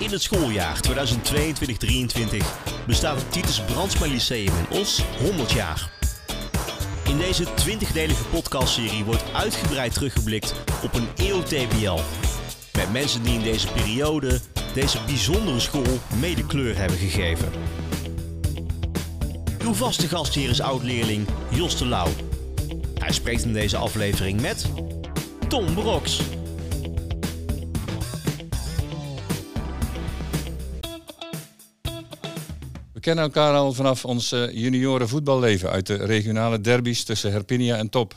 In het schooljaar 2022-2023 bestaat het Titus Brandsma Lyceum in Os 100 jaar. In deze 20-delige podcastserie wordt uitgebreid teruggeblikt op een eeuw. Met mensen die in deze periode deze bijzondere school mede kleur hebben gegeven. Uw vaste gastheer is oud-leerling Jos de Lauw. Hij spreekt in deze aflevering met Tom Broks. We kennen elkaar al vanaf ons eh, junioren voetballeven uit de regionale derbies tussen Herpinia en Top.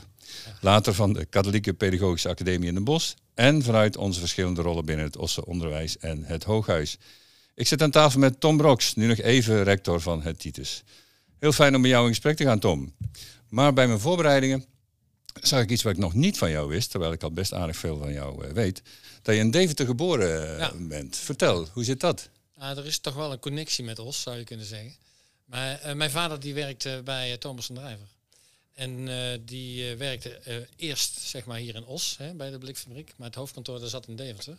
Later van de Katholieke Pedagogische Academie in Den Bosch en vanuit onze verschillende rollen binnen het Osse Onderwijs en het Hooghuis. Ik zit aan tafel met Tom Broks, nu nog even rector van het Titus. Heel fijn om met jou in gesprek te gaan, Tom. Maar bij mijn voorbereidingen zag ik iets wat ik nog niet van jou wist, terwijl ik al best aardig veel van jou eh, weet. Dat je in Deventer geboren eh, Ja. bent. Vertel, hoe zit dat? Nou, er is toch wel een connectie met Os, zou je kunnen zeggen. Maar eh, mijn vader die werkte bij eh, Thomas en Drijver. En eh, die werkte eerst zeg maar hier in Os, hè, bij de blikfabriek. Maar het hoofdkantoor daar zat in Deventer.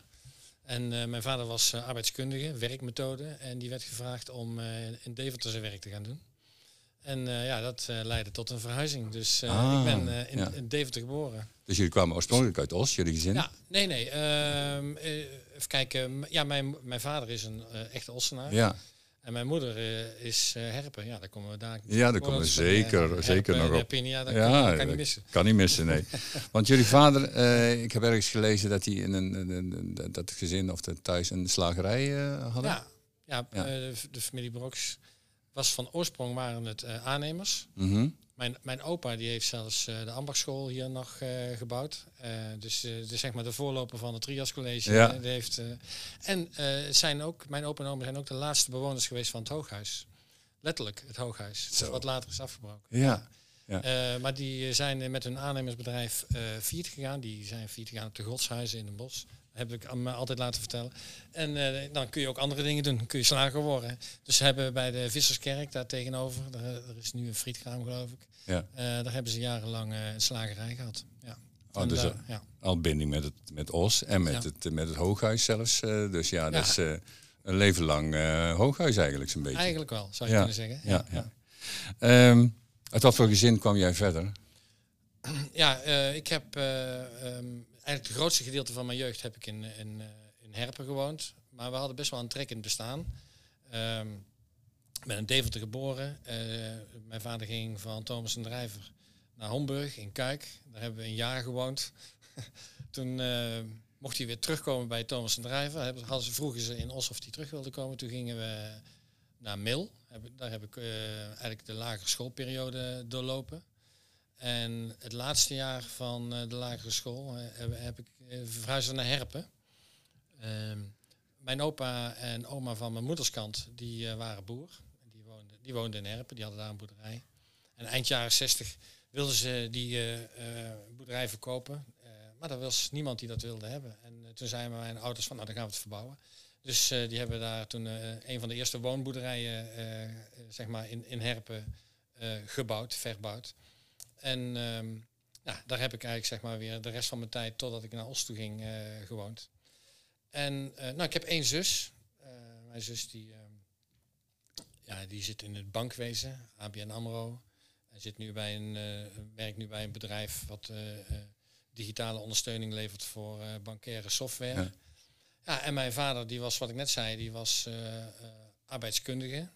En mijn vader was arbeidskundige, werkmethode. En die werd gevraagd om in Deventer zijn werk te gaan doen. En eh, ja, dat eh, leidde tot een verhuizing. Dus eh, Ah, ik ben in, ja. in Deventer geboren. Dus jullie kwamen oorspronkelijk uit Os, jullie gezin? Ja, nee, nee. ehm, eh, even kijken. Ja, mijn, mijn vader is een echte Ossenaar. Ja, En mijn moeder is herpen. Ja, daar komen we daar. Ja, daar komen we zeker- zeker nog op. Herpen, ja, dat ja kan, kan dat niet missen. Kan niet missen, nee. Want jullie vader, ik heb ergens gelezen dat hij in een, een- dat gezin of de thuis een slagerij hadden. Ja, ja, Ja. de, de familie Broks was van oorsprong waren het eh, aannemers. Mhm. Mijn, mijn opa die heeft zelfs eh, de ambachtschool hier nog eh, gebouwd. Dus, dus zeg maar de voorloper van het Trias College. Ja. die heeft, en zijn ook, mijn opa en oma zijn ook de laatste bewoners geweest van het hooghuis. Letterlijk het hooghuis. Zo. Wat later is afgebroken. Ja. Eh, maar die zijn met hun aannemersbedrijf failliet gegaan. Die zijn failliet gegaan op de Godshuizen in Den Bosch. Heb ik me altijd laten vertellen. En eh, dan kun je ook andere dingen doen. Dan kun je slager worden. Dus hebben bij de Visserskerk daar tegenover, daar, er is nu een frietkraam geloof ik. Ja. Eh, daar hebben ze jarenlang eh, een slagerij gehad. Ja. Oh, En dus daar- ja. al binding met het, met Os en met, Ja. het, met het hooghuis zelfs. dus ja, dat is een leven lang hooghuis eigenlijk zo'n beetje. Eigenlijk wel, zou je kunnen zeggen. Ja, ja. Ehm, uit wat voor gezin kwam jij verder? Ja, ik heb eh, ehm, eigenlijk het grootste gedeelte van mijn jeugd heb ik in, in, eh, in Herpen gewoond. Maar we hadden best wel een trek in het bestaan. Ehm, ik ben in Deventer geboren. Eh, mijn vader ging van Thomas en Drijver naar Homburg in Kuik. Daar hebben we een jaar gewoond. Toen eh, mocht hij weer terugkomen bij Thomas en Drijver. Hadden ze, vroegen ze in Os of hij terug wilde komen. Toen gingen we naar Mil. Daar heb ik eigenlijk de lagere schoolperiode doorlopen. En het laatste jaar van eh, de lagere school eh, heb, ik uh, verhuisd naar Herpen. Ehm, mijn opa en oma van mijn moederskant, die eh, waren boer. Die woonden, die woonden in Herpen, die hadden daar een boerderij. En eind jaren 60 wilden ze die eh, eh, boerderij verkopen. Eh, maar er was niemand die dat wilde hebben. En eh, toen zeiden mijn ouders van, nou dan gaan we het verbouwen. Dus eh, die hebben daar toen eh, een van de eerste woonboerderijen eh, eh, zeg maar in, in Herpen eh, gebouwd, verbouwd. En ehm, ja, daar heb ik eigenlijk zeg maar weer de rest van mijn tijd, totdat ik naar Os toe ging, eh, gewoond. En eh, nou, ik heb één zus. Eh, mijn zus die, ehm, ja, die zit in het bankwezen, ABN AMRO. Hij zit nu bij een, werkt nu bij een bedrijf wat digitale ondersteuning levert voor bankaire software. Ja. Ja. en mijn vader, die was wat ik net zei, die was arbeidskundige.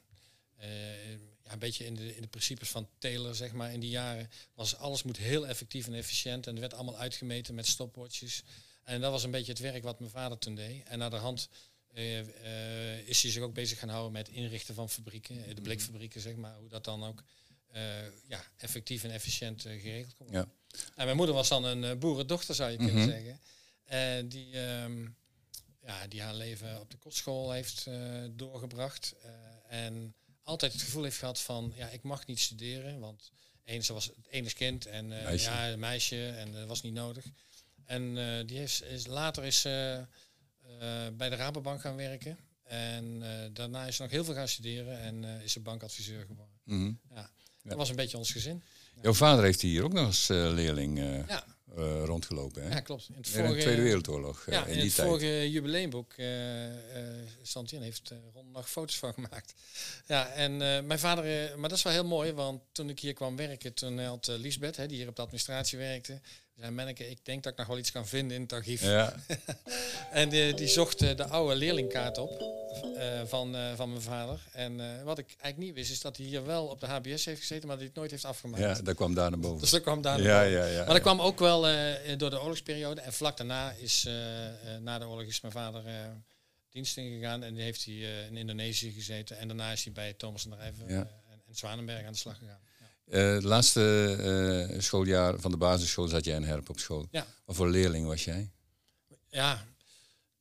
Ja, een beetje in de, in de principes van Taylor, zeg maar. In die jaren was alles moet heel effectief en efficiënt. En er werd allemaal uitgemeten met stopwatches. En dat was een beetje het werk wat mijn vader toen deed. En naar de hand eh, eh, is hij zich ook bezig gaan houden met inrichten van fabrieken. eh, De blikfabrieken, zeg maar. Hoe dat dan ook ja, effectief en efficiënt geregeld kon worden. En mijn moeder was dan een boerendochter, zou je kunnen Mhm. zeggen. En die, ehm, ja, die haar leven op de kostschool heeft doorgebracht. En altijd het gevoel heeft gehad van, ja, ik mag niet studeren. Want ze was het enige kind en eh, Meisje. ja, een meisje en dat was niet nodig. En eh, die heeft, is, later is ze eh, bij de Rabobank gaan werken. En eh, daarna is ze nog heel veel gaan studeren en eh, is ze bankadviseur geworden. Mhm. Ja. Dat was een beetje ons gezin. Jouw vader heeft hier ook nog als eh, leerling eh, Ja, eh, rondgelopen. Hè? Ja, klopt. In het In de vorige, Tweede Wereldoorlog. eh, ja, in in die het tijd. vorige jubileumboek, eh eh Santien heeft eh Ron nog foto's van gemaakt. Ja, en mijn vader, maar dat is wel heel mooi, want toen ik hier kwam werken, toen had Liesbeth, hè, die hier op de administratie werkte, zei Menneke, ik denk dat ik nog wel iets kan vinden in het archief. Ja, En die, die zocht eh, de oude leerlingkaart op eh, van, eh, van mijn vader. En eh, wat ik eigenlijk niet wist, is dat hij hier wel op de HBS heeft gezeten, maar dat hij het nooit heeft afgemaakt. ja, dat kwam daar naar boven. Dus dat kwam daar ja, naar ja, ja. maar dat kwam ook wel eh, door de oorlogsperiode. En vlak daarna is, eh, eh, na de oorlog is mijn vader eh, dienst ingegaan. En die heeft hij eh, in Indonesië gezeten. En daarna is hij bij Thomas en Drijven Ja. eh, en, en Zwanenberg aan de slag gegaan. Ja. Eh, het laatste eh, schooljaar van de basisschool zat jij in Herp op school. Ja. Wat voor leerling was jij? Ja,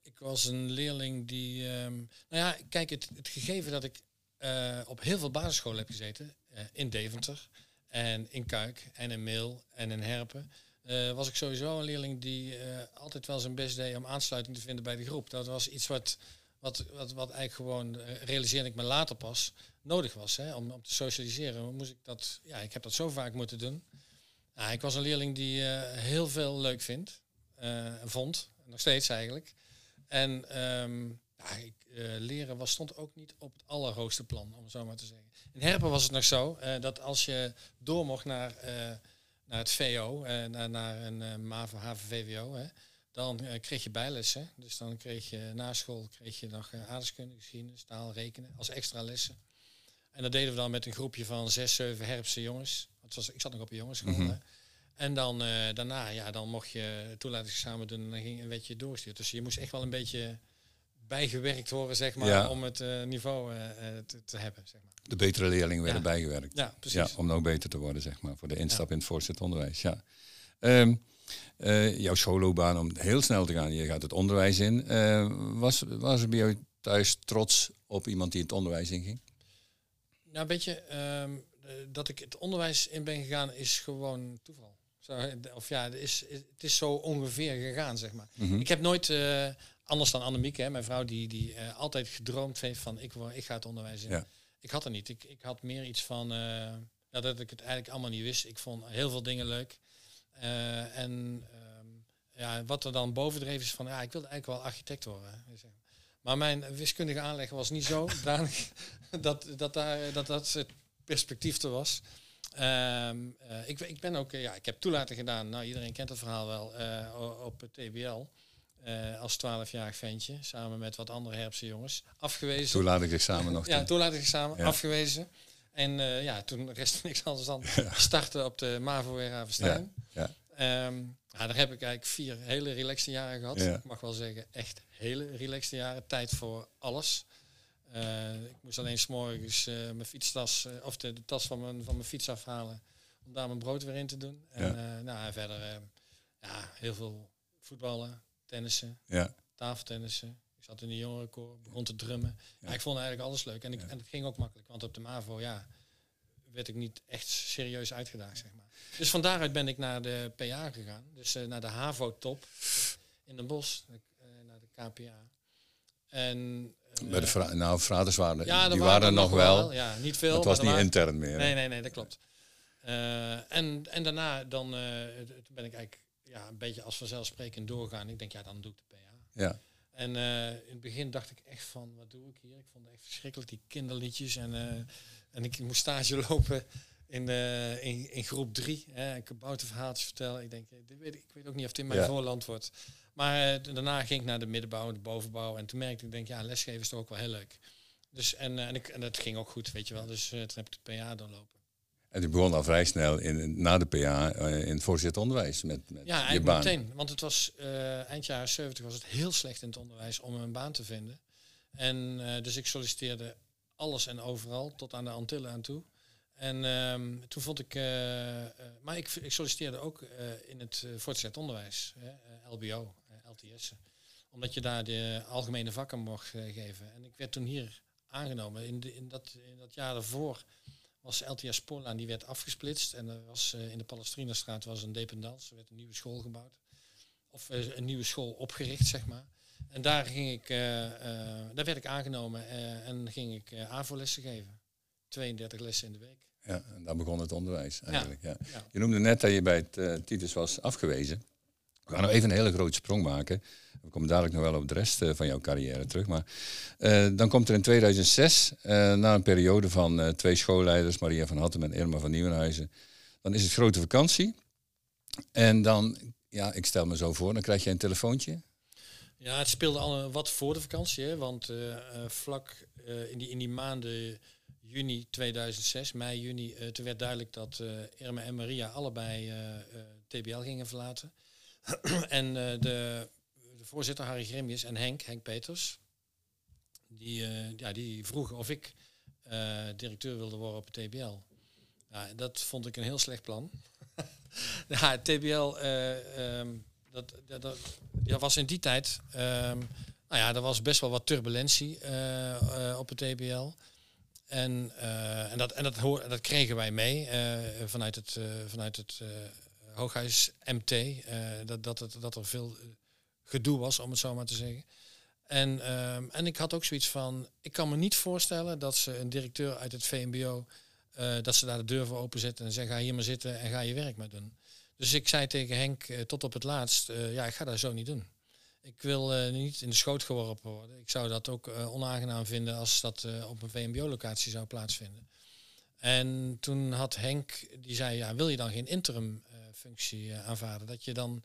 ik was een leerling die. ehm, nou ja, kijk, het, het gegeven dat ik eh, op heel veel basisscholen heb gezeten, in Deventer en in Kuik en in Meel en in Herpen, was ik sowieso een leerling die altijd wel zijn best deed om aansluiting te vinden bij de groep. Dat was iets wat, wat, wat, wat eigenlijk gewoon, eh, realiseerde ik me later pas, nodig was hè, om, om te socialiseren. Moest ik, dat, ja, ik heb dat zo vaak moeten doen. Ik was een leerling die eh, heel veel leuk vindt, eh, vond, nog steeds eigenlijk. En ehm, ja, ik, leren was, stond ook niet op het allerhoogste plan, om het zo maar te zeggen. In Herpen was het nog zo dat als je door mocht naar, naar het VO, naar, naar een uh, MAVO, HAVO-VWO, hè, dan eh, kreeg je bijlessen. Dus dan kreeg je na school kreeg je nog uh, aardrijkskunde, geschiedenis, taal, rekenen als extra lessen. En dat deden we dan met een groepje van zes, zeven Herpse jongens. Het was, ik zat nog op een jongensschool. Mhm. hè. En dan eh, daarna, ja, dan mocht je toelatingsexamen doen en dan ging, werd je doorgestuurd. Dus je moest echt wel een beetje bijgewerkt worden, zeg maar, Ja. om het eh, niveau eh, eh, te, te hebben, zeg maar. De betere leerlingen werden Ja. bijgewerkt. Ja, precies. Ja, om nog beter te worden, zeg maar, voor de instap in het voortgezet onderwijs. Ja. Ehm, eh, jouw schoolloopbaan, om heel snel te gaan, je gaat het onderwijs in. Eh, was, was er bij jou thuis trots op iemand die het onderwijs inging? Nou, weet je, ehm, eh, dat ik het onderwijs in ben gegaan is gewoon toeval. Zo, of ja, het is, het is zo ongeveer gegaan, zeg maar. Mhm. Ik heb nooit, anders dan Annemieke, hè, mijn vrouw, die, die altijd gedroomd heeft van ik, ik ga het onderwijs in. Ja. Ik had er niet. Ik, ik had meer iets van ja, dat ik het eigenlijk allemaal niet wist. Ik vond heel veel dingen leuk. Eh, en ehm, ja, wat er dan bovendreef is van ja, ik wilde eigenlijk wel architect worden. Maar mijn wiskundige aanleg was niet zo danig dat, dat, daar, dat dat het perspectief er was. Ehm, eh, ik, ik ben ook, eh, ja, ik heb toelating gedaan. Nou, iedereen kent het verhaal wel op het TBL. als 12-jarig ventje, samen met wat andere Herpse jongens. Afgewezen. Samen nog Ja, toelatingsexamen, Ja. afgewezen. En eh, ja, toen restte niks anders dan starten op de MAVO weer Havenstein. Ja, Ehm, ja, daar heb ik eigenlijk vier hele relaxte jaren gehad. Ja. Ik mag wel zeggen, echt hele relaxte jaren. Tijd voor alles. Eh, ik moest alleen s'morgens eh mijn fietstas, eh, of de, de tas van mijn, van mijn fiets afhalen. Om daar mijn brood weer in te doen. En, Ja. nou, en verder eh, ja, heel veel voetballen, tennissen, Ja. tafeltennissen. Zat in de jongerenkoor, begon te drummen. Ja. ik vond eigenlijk alles leuk. En, ik, en het ging ook makkelijk. Want op de MAVO, ja, werd ik niet echt serieus uitgedaagd, zeg maar. Dus van daaruit ben ik naar de PA gegaan. Dus eh, naar de HAVO-top in Den Bosch, eh, naar de KPA. En, eh, Bij de vra nou, vaders waren, ja, die waren er nog wel. Ja, niet veel. Het maar was niet waren- intern meer. Nee, nee, nee, dat klopt. En, en daarna dan, ben ik eigenlijk ja, een beetje als vanzelfsprekend doorgaan. Ik denk, ja, dan doe ik de PA. Ja. En eh, in het begin dacht ik echt van, wat doe ik hier? Ik vond het echt verschrikkelijk, die kinderliedjes. En, eh, en ik moest stage lopen in, eh, in, in groep drie. Hè, en kabouterverhaaltjes vertellen. Ik denk, dit weet, ik weet ook niet of het in mijn Ja. voorland wordt. Maar daarna ging ik naar de middenbouw, de bovenbouw. En toen merkte ik, denk, ja, lesgeven is toch ook wel heel leuk. Dus, en, en, ik, en dat ging ook goed, weet je wel. Dus toen heb ik de PA doorlopen. En die begon al vrij snel in, na de PA eh, in het voortgezet onderwijs met, met Ja, je eigenlijk baan. meteen. Want het was eh, eind jaren 70 was het heel slecht in het onderwijs om een baan te vinden. En eh, dus ik solliciteerde alles en overal, tot aan de Antillen aan toe. En ehm, toen vond ik, maar ik, ik solliciteerde ook in het uh, voortgezet onderwijs, LBO, LTS. Omdat je daar de algemene vakken mocht geven. En ik werd toen hier aangenomen. In, de, in, dat, in dat jaar daarvoor was LTS Spoorlaan, die werd afgesplitst. En er was uh, in de Palestrinastraat was een dependance. Er werd een nieuwe school gebouwd. Of uh, een nieuwe school opgericht, zeg maar. En daar ging ik, uh, daar werd ik aangenomen en ging ik AVO-lessen geven. 32 lessen in de week. Ja, en daar begon het onderwijs eigenlijk. Ja. Ja. Je noemde net dat je bij het Titus was afgewezen. We gaan nog even een hele grote sprong maken. We komen dadelijk nog wel op de rest uh, van jouw carrière terug. Maar uh, dan komt er in 2006, na een periode van twee schoolleiders, Maria van Hattem en Irma van Nieuwenhuizen, dan is het grote vakantie. En dan, ja, ik stel me zo voor, dan krijg je een telefoontje. Ja, het speelde al wat voor de vakantie, want vlak in, die, in die maanden juni 2006, mei, juni, toen werd duidelijk dat Irma en Maria allebei TBL gingen verlaten. en de, de, voorzitter Harry Grimius en Henk, Henk Peters, die, ja, die vroegen of ik directeur wilde worden op het TBL. Dat vond ik een heel slecht plan. ja, TBL, um, dat, dat, dat, was in die tijd, um, nou ja, er was best wel wat turbulentie op het TBL. En, en, dat, en dat, hoor, dat kregen wij mee vanuit het, vanuit het Hooghuis MT. dat, dat, het, dat er veel gedoe was, om het zo maar te zeggen. En, ehm, en ik had ook zoiets van, ik kan me niet voorstellen dat ze een directeur uit het VMBO, dat ze daar de deur voor openzetten en zeggen, ga hier maar zitten en ga je werk maar doen. Dus ik zei tegen Henk tot op het laatst, ja, ik ga dat zo niet doen. Ik wil niet in de schoot geworpen worden. Ik zou dat ook onaangenaam vinden als dat op een VMBO-locatie zou plaatsvinden. En toen had Henk, die zei, ja, wil je dan geen interim-functie aanvaarden? Dat je dan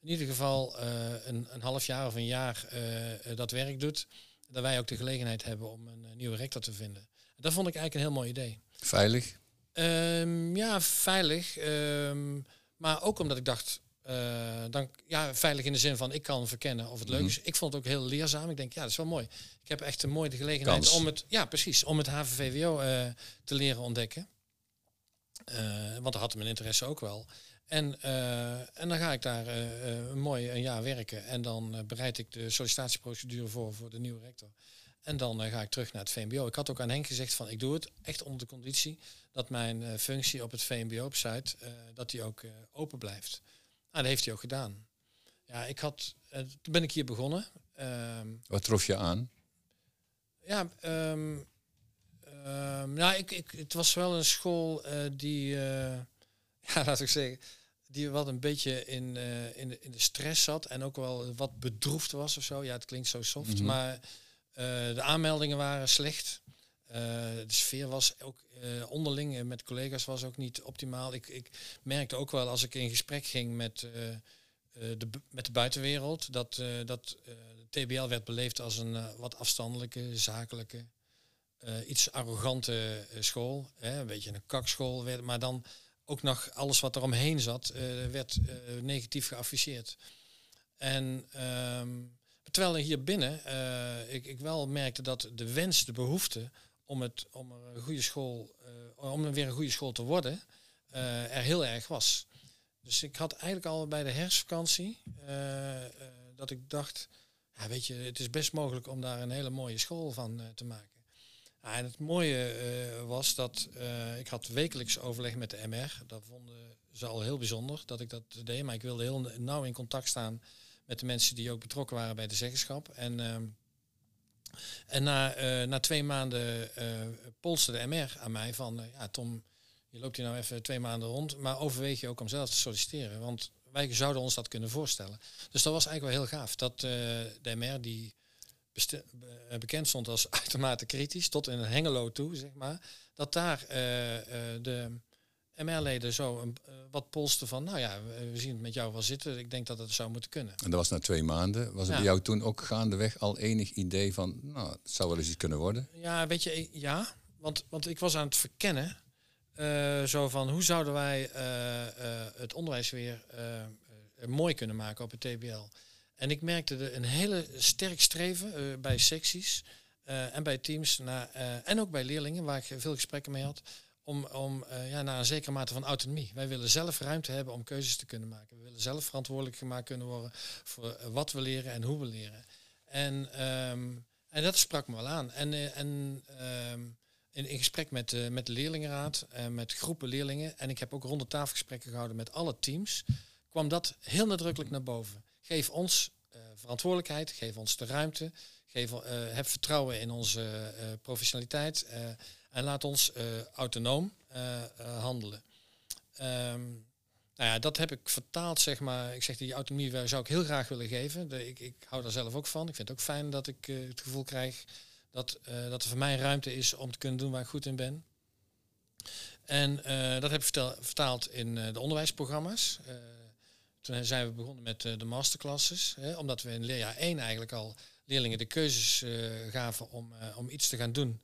in ieder geval een, een half jaar of een jaar dat werk doet. Dat wij ook de gelegenheid hebben om een nieuwe rector te vinden. Dat vond ik eigenlijk een heel mooi idee. Veilig? Um, ja, veilig. Um, maar ook omdat ik dacht, uh, dan, ja, veilig in de zin van ik kan verkennen of het leuk is. Ik vond het ook heel leerzaam. Ik denk, ja, dat is wel mooi. Ik heb echt een mooie gelegenheid Kans. om het, ja, precies, om het HVVWO uh, te leren ontdekken. Uh, want daar had mijn interesse ook wel. En, en dan ga ik daar een mooi een jaar werken. En dan bereid ik de sollicitatieprocedure voor voor de nieuwe rector. En dan ga ik terug naar het VMBO. Ik had ook aan Henk gezegd van ik doe het echt onder de conditie dat mijn functie op het VMBO op site dat die ook open blijft. Nou, dat heeft hij ook gedaan. Ja, ik had, uh, toen ben ik hier begonnen. Um, Wat trof je aan? Ja, um, nou, ik, ik, het was wel een school uh, die, uh, ja, laat ik zeggen, die wat een beetje in, in, de, in de stress zat en ook wel wat bedroefd was of zo. Ja, het klinkt zo soft, mm -hmm. maar de aanmeldingen waren slecht. de sfeer was ook onderling met collega's was ook niet optimaal. Ik, ik merkte ook wel als ik in gesprek ging met, de, met de buitenwereld, dat, dat TBL werd beleefd als een wat afstandelijke, zakelijke, iets arrogante school. Hè, een beetje een kakschool, werd, maar dan ook nog alles wat er omheen zat, werd negatief geafficheerd. En um, terwijl hier binnen ik, ik wel merkte dat de wens, de behoefte om, het, om een goede school, om er weer een goede school te worden, er heel erg was. Dus ik had eigenlijk al bij de herfstvakantie dat ik dacht, ja, weet je, het is best mogelijk om daar een hele mooie school van te maken. En het mooie was dat ik had wekelijks overleg met de MR. Dat vonden ze al heel bijzonder dat ik dat deed, maar ik wilde heel nauw in contact staan met de mensen die ook betrokken waren bij de zeggenschap. En ehm, en na, uh, na twee maanden polste de MR aan mij van, ja Tom, je loopt hier nou even twee maanden rond, maar overweeg je ook om zelf te solliciteren? Want wij zouden ons dat kunnen voorstellen. Dus dat was eigenlijk wel heel gaaf, dat de MR die bekend stond als uitermate kritisch, tot in een hengelo toe, zeg maar, dat daar de MR-leden zo een, wat polsten van, nou ja, we, zien het met jou wel zitten. Ik denk dat het zou moeten kunnen. En dat was na twee maanden. Was het Ja. bij jou toen ook gaandeweg al enig idee van, nou, het zou wel eens iets kunnen worden? Ja, weet je, eh, ja. Want, want ik was aan het verkennen. eh, zo van, hoe zouden wij eh, eh, het onderwijs weer eh, eh, mooi kunnen maken op het TBL? En ik merkte er een hele sterk streven eh, bij secties eh, en bij teams naar, eh, en ook bij leerlingen, waar ik veel gesprekken mee had, om, om ja, naar een zekere mate van autonomie. Wij willen zelf ruimte hebben om keuzes te kunnen maken. We willen zelf verantwoordelijk gemaakt kunnen worden voor wat we leren en hoe we leren. En, ehm, en dat sprak me wel aan. En, en ehm, in, in gesprek met, met de leerlingenraad, en met groepen leerlingen, en ik heb ook ronde tafelgesprekken gehouden met alle teams, kwam dat heel nadrukkelijk naar boven. Geef ons eh, verantwoordelijkheid, geef ons de ruimte, geef, eh, heb vertrouwen in onze eh, professionaliteit. En laat ons autonoom handelen. Ehm, nou ja, dat heb ik vertaald, zeg maar. Ik zeg, die autonomie zou ik heel graag willen geven. Ik, ik hou daar zelf ook van. Ik vind het ook fijn dat ik het gevoel krijg dat, dat er voor mij ruimte is om te kunnen doen waar ik goed in ben. En dat heb ik vertaald in de onderwijsprogramma's. Toen zijn we begonnen met uh, de masterclasses. Hè, omdat we in leerjaar 1 eigenlijk al leerlingen de keuzes uh, gaven om, uh, om iets te gaan doen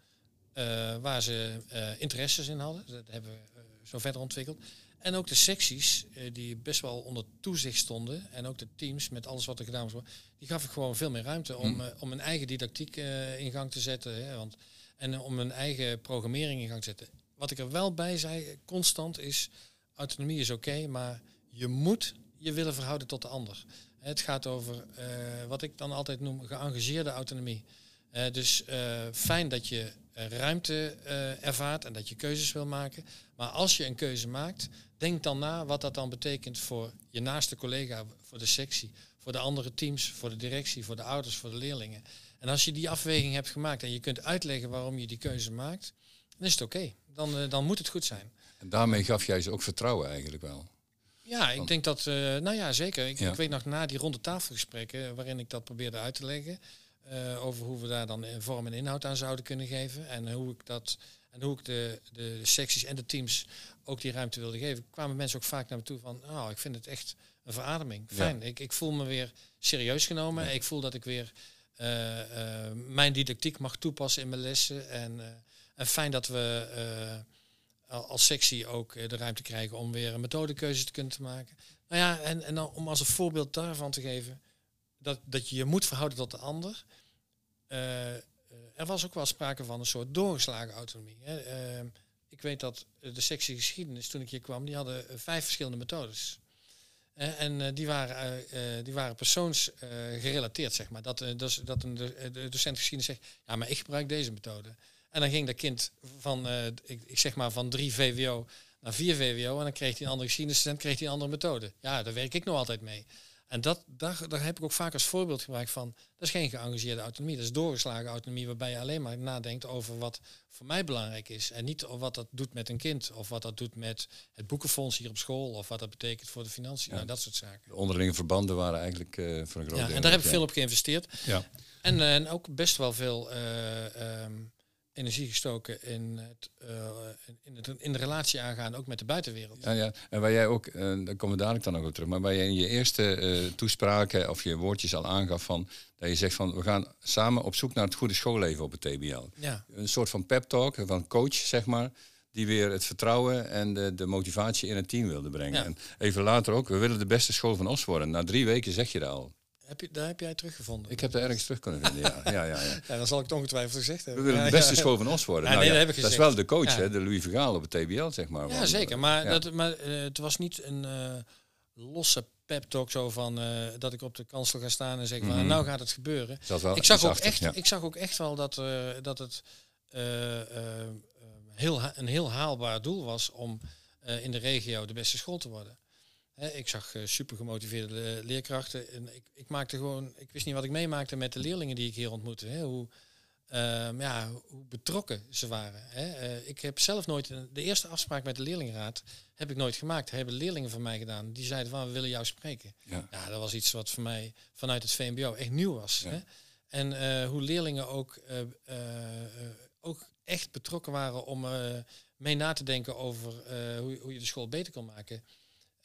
waar ze interesses in hadden. Dat hebben we zo verder ontwikkeld. En ook de secties, die best wel onder toezicht stonden. En ook de teams met alles wat er gedaan was. Die gaf ik gewoon veel meer ruimte om, mm. om een eigen didactiek in gang te zetten. Hè, want, en om een eigen programmering in gang te zetten. Wat ik er wel bij zei, constant is, autonomie is oké, maar je moet je willen verhouden tot de ander. Het gaat over uh, wat ik dan altijd noem geëngageerde autonomie. Uh, dus uh, fijn dat je ruimte ervaart en dat je keuzes wil maken. Maar als je een keuze maakt, denk dan na wat dat dan betekent voor je naaste collega, voor de sectie, voor de andere teams, voor de directie, voor de ouders, voor de leerlingen. En als je die afweging hebt gemaakt en je kunt uitleggen waarom je die keuze maakt, dan is het oké. Dan, dan moet het goed zijn. En daarmee gaf jij ze ook vertrouwen eigenlijk wel. Ja, ik denk dat, uh, nou ja, zeker. Ik, ik, weet nog na die ronde tafelgesprekken, waarin ik dat probeerde uit te leggen, uh, over hoe we daar dan vorm en inhoud aan zouden kunnen geven. En hoe ik dat, en hoe ik de, de secties en de teams ook die ruimte wilde geven, kwamen mensen ook vaak naar me toe van, nou, ik vind het echt een verademing. Fijn. Ik, ik voel me weer serieus genomen. Ja. Ik voel dat ik weer uh, mijn didactiek mag toepassen in mijn lessen. En, en fijn dat we als sectie ook eh, de ruimte krijgen om weer een methodekeuze te kunnen maken. Nou ja, en, en dan om als een voorbeeld daarvan te geven, dat, dat je je moet verhouden tot de ander. Uh, er was ook wel sprake van een soort doorgeslagen autonomie. Hè. Uh, ik weet dat de sectie geschiedenis, toen ik hier kwam, die hadden vijf verschillende methodes. en die, waren, die waren persoonsgerelateerd, zeg maar. Dat, dus, dat een docent geschiedenis zegt, ja, maar ik gebruik deze methode. En dan ging dat kind van, uh, ik, ik, zeg maar van drie VWO naar vier VWO. En dan kreeg hij een andere geschiedenisstudent, kreeg hij een andere methode. Ja, daar werk ik nog altijd mee. En dat, daar, daar heb ik ook vaak als voorbeeld gebruikt van, dat is geen geëngageerde autonomie, dat is doorgeslagen autonomie waarbij je alleen maar nadenkt over wat voor mij belangrijk is. En niet over wat dat doet met een kind, of wat dat doet met het boekenfonds hier op school, of wat dat betekent voor de financiën, ja. nou, dat soort zaken. De onderlinge verbanden waren eigenlijk uh, voor een groot ja, En daar heb ik veel op geïnvesteerd. Ja. En, uh, en ook best wel veel... Uh, um, energie gestoken in, het, uh, in, het, in de relatie aangaan, ook met de buitenwereld. Ja, ja. en waar jij ook, uh, daar komen we dadelijk dan ook op terug, maar waar jij in je eerste uh, toespraken of je woordjes al aangaf van, dat je zegt van, we gaan samen op zoek naar het goede schoolleven op het TBL. Ja. Een soort van pep talk, van coach, zeg maar, die weer het vertrouwen en de, de motivatie in het team wilde brengen. Ja. En even later ook, we willen de beste school van Os worden. Na drie weken zeg je dat al. Heb je, daar heb jij teruggevonden? Ik heb er ergens terug kunnen vinden, ja. ja, ja, ja. ja dan zal ik het ongetwijfeld gezegd hebben. We willen de beste school van Os worden. nou, nee, dat, dat is wel de coach, hè, de Louis Vergaal op het TBL, zeg maar. Ja, zeker. Maar, dat, maar uh, het was niet een uh, losse pep talk zo van uh, dat ik op de kansel ga staan en zeg van mm -hmm. nou gaat het gebeuren. Wel ik, zag ook echt, ja. ik zag ook echt wel dat, dat het heel, een heel haalbaar doel was om in de regio de beste school te worden ik zag uh, super gemotiveerde leerkrachten. En ik, ik, maakte gewoon, ik wist niet wat ik meemaakte met de leerlingen die ik hier ontmoette. Hoe, um, ja, hoe betrokken ze waren. Uh, ik heb zelf nooit, de eerste afspraak met de leerlingenraad heb ik nooit gemaakt. Hebben leerlingen van mij gedaan. Die zeiden van, we willen jou spreken. Ja. ja dat was iets wat voor mij vanuit het VMBO echt nieuw was. Ja. En hoe leerlingen ook, ook echt betrokken waren om mee na te denken over hoe, hoe je de school beter kan maken.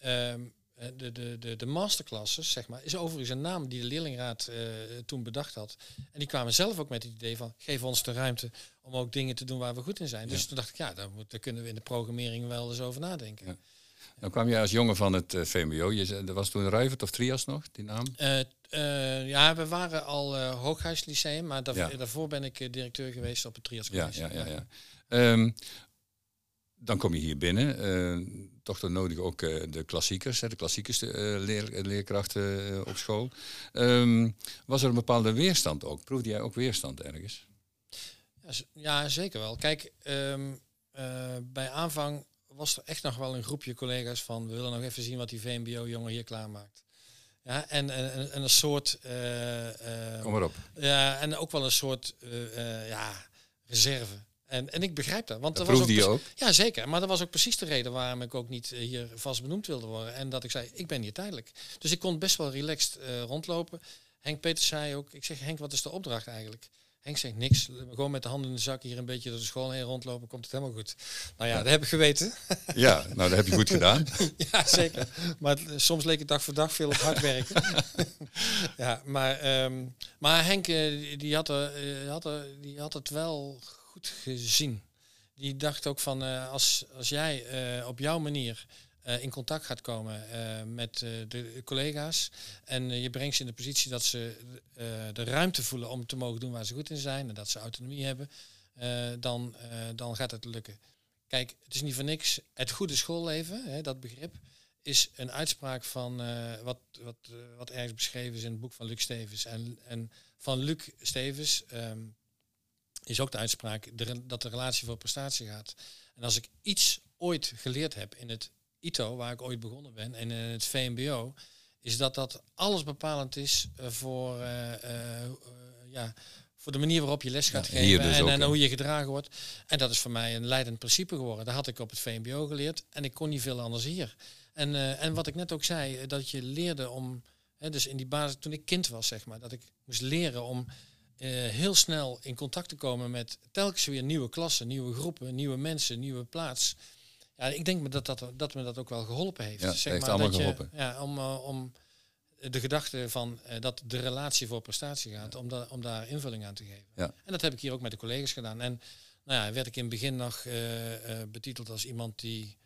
Um, de, de, de, de masterclasses, zeg maar, is overigens een naam die de leerlingraad uh, toen bedacht had. En die kwamen zelf ook met het idee van, geef ons de ruimte om ook dingen te doen waar we goed in zijn. Dus toen dacht ik, ja, daar, moet, daar, kunnen we in de programmering wel eens over nadenken. Ja. Dan kwam je als jongen van het uh, VMBO. Je, er was toen Ruivert of Trias nog, die naam? Uh, ja, we waren al uh, Hooghuislyceum, maar daarvoor, ja. daarvoor ben ik directeur geweest op het Trias Ja, ja, ja. ja. Um, dan kom je hier binnen. Toch dan nodig ook uh, de klassiekers, de klassiekers uh, leer, leerkrachten op school. Um, was er een bepaalde weerstand ook? Proefde jij ook weerstand ergens? Ja, ja zeker wel. Kijk, um, bij aanvang was er echt nog wel een groepje collega's van... we willen nog even zien wat die VMBO-jongen hier klaarmaakt. Ja, en, en, en een soort... Kom maar op. Ja, en ook wel een soort ja, reserve. En, en ik begrijp dat. Want Dat er was ook? Ja, zeker. Maar dat was ook precies de reden waarom ik ook niet eh, hier vast benoemd wilde worden. En dat ik zei, ik ben hier tijdelijk. Dus ik kon best wel relaxed eh, rondlopen. Henk Peters zei ook, ik zeg Henk, wat is de opdracht eigenlijk? Henk zegt niks, gewoon met de handen in de zak hier een beetje door de school heen rondlopen, komt het helemaal goed. Nou ja, dat heb ik geweten. Ja, nou dat heb je goed gedaan. ja, zeker. Maar het- soms leek het dag voor dag veel op hard werken. ja, maar, ehm, maar Henk, eh, die, had, er, eh, had er, die had het wel gezien. Die dacht ook van, eh, als, als jij eh, op jouw manier eh, in contact gaat komen met de collega's en je brengt ze in de positie dat ze de ruimte voelen om te mogen doen waar ze goed in zijn en dat ze autonomie hebben, dan, dan gaat het lukken. Kijk, het is niet voor niks. Het goede schoolleven, hè, dat begrip, is een uitspraak van wat, wat, wat ergens beschreven is in het boek van Luc Stevens. En, en van Luc Stevens ehm, is ook de uitspraak dat de relatie voor prestatie gaat. En als ik iets ooit geleerd heb in het ITO, waar ik ooit begonnen ben, en in het VMBO, is dat dat alles bepalend is eh, voor, eh, eh, ja, voor de manier waarop je les gaat Ja, geven dus en, en hoe je gedragen wordt. En dat is voor mij een leidend principe geworden. Dat had ik op het VMBO geleerd en ik kon niet veel anders hier. En, en wat ik net ook zei, dat je leerde om, hè, dus in die basis, toen ik kind was, zeg maar, dat ik moest leren om heel snel in contact te komen met telkens weer nieuwe klassen, nieuwe groepen, nieuwe mensen, nieuwe plaats. Ja, ik denk dat, dat, dat me dat ook wel geholpen heeft. Ja, zeg heeft maar, allemaal dat je- geholpen. ja, om, eh, om de gedachte van eh, dat de relatie voor prestatie gaat, om, da om daar invulling aan te geven. Ja. En dat heb ik hier ook met de collega's gedaan. En nou ja, werd ik in het begin nog eh, eh, betiteld als iemand die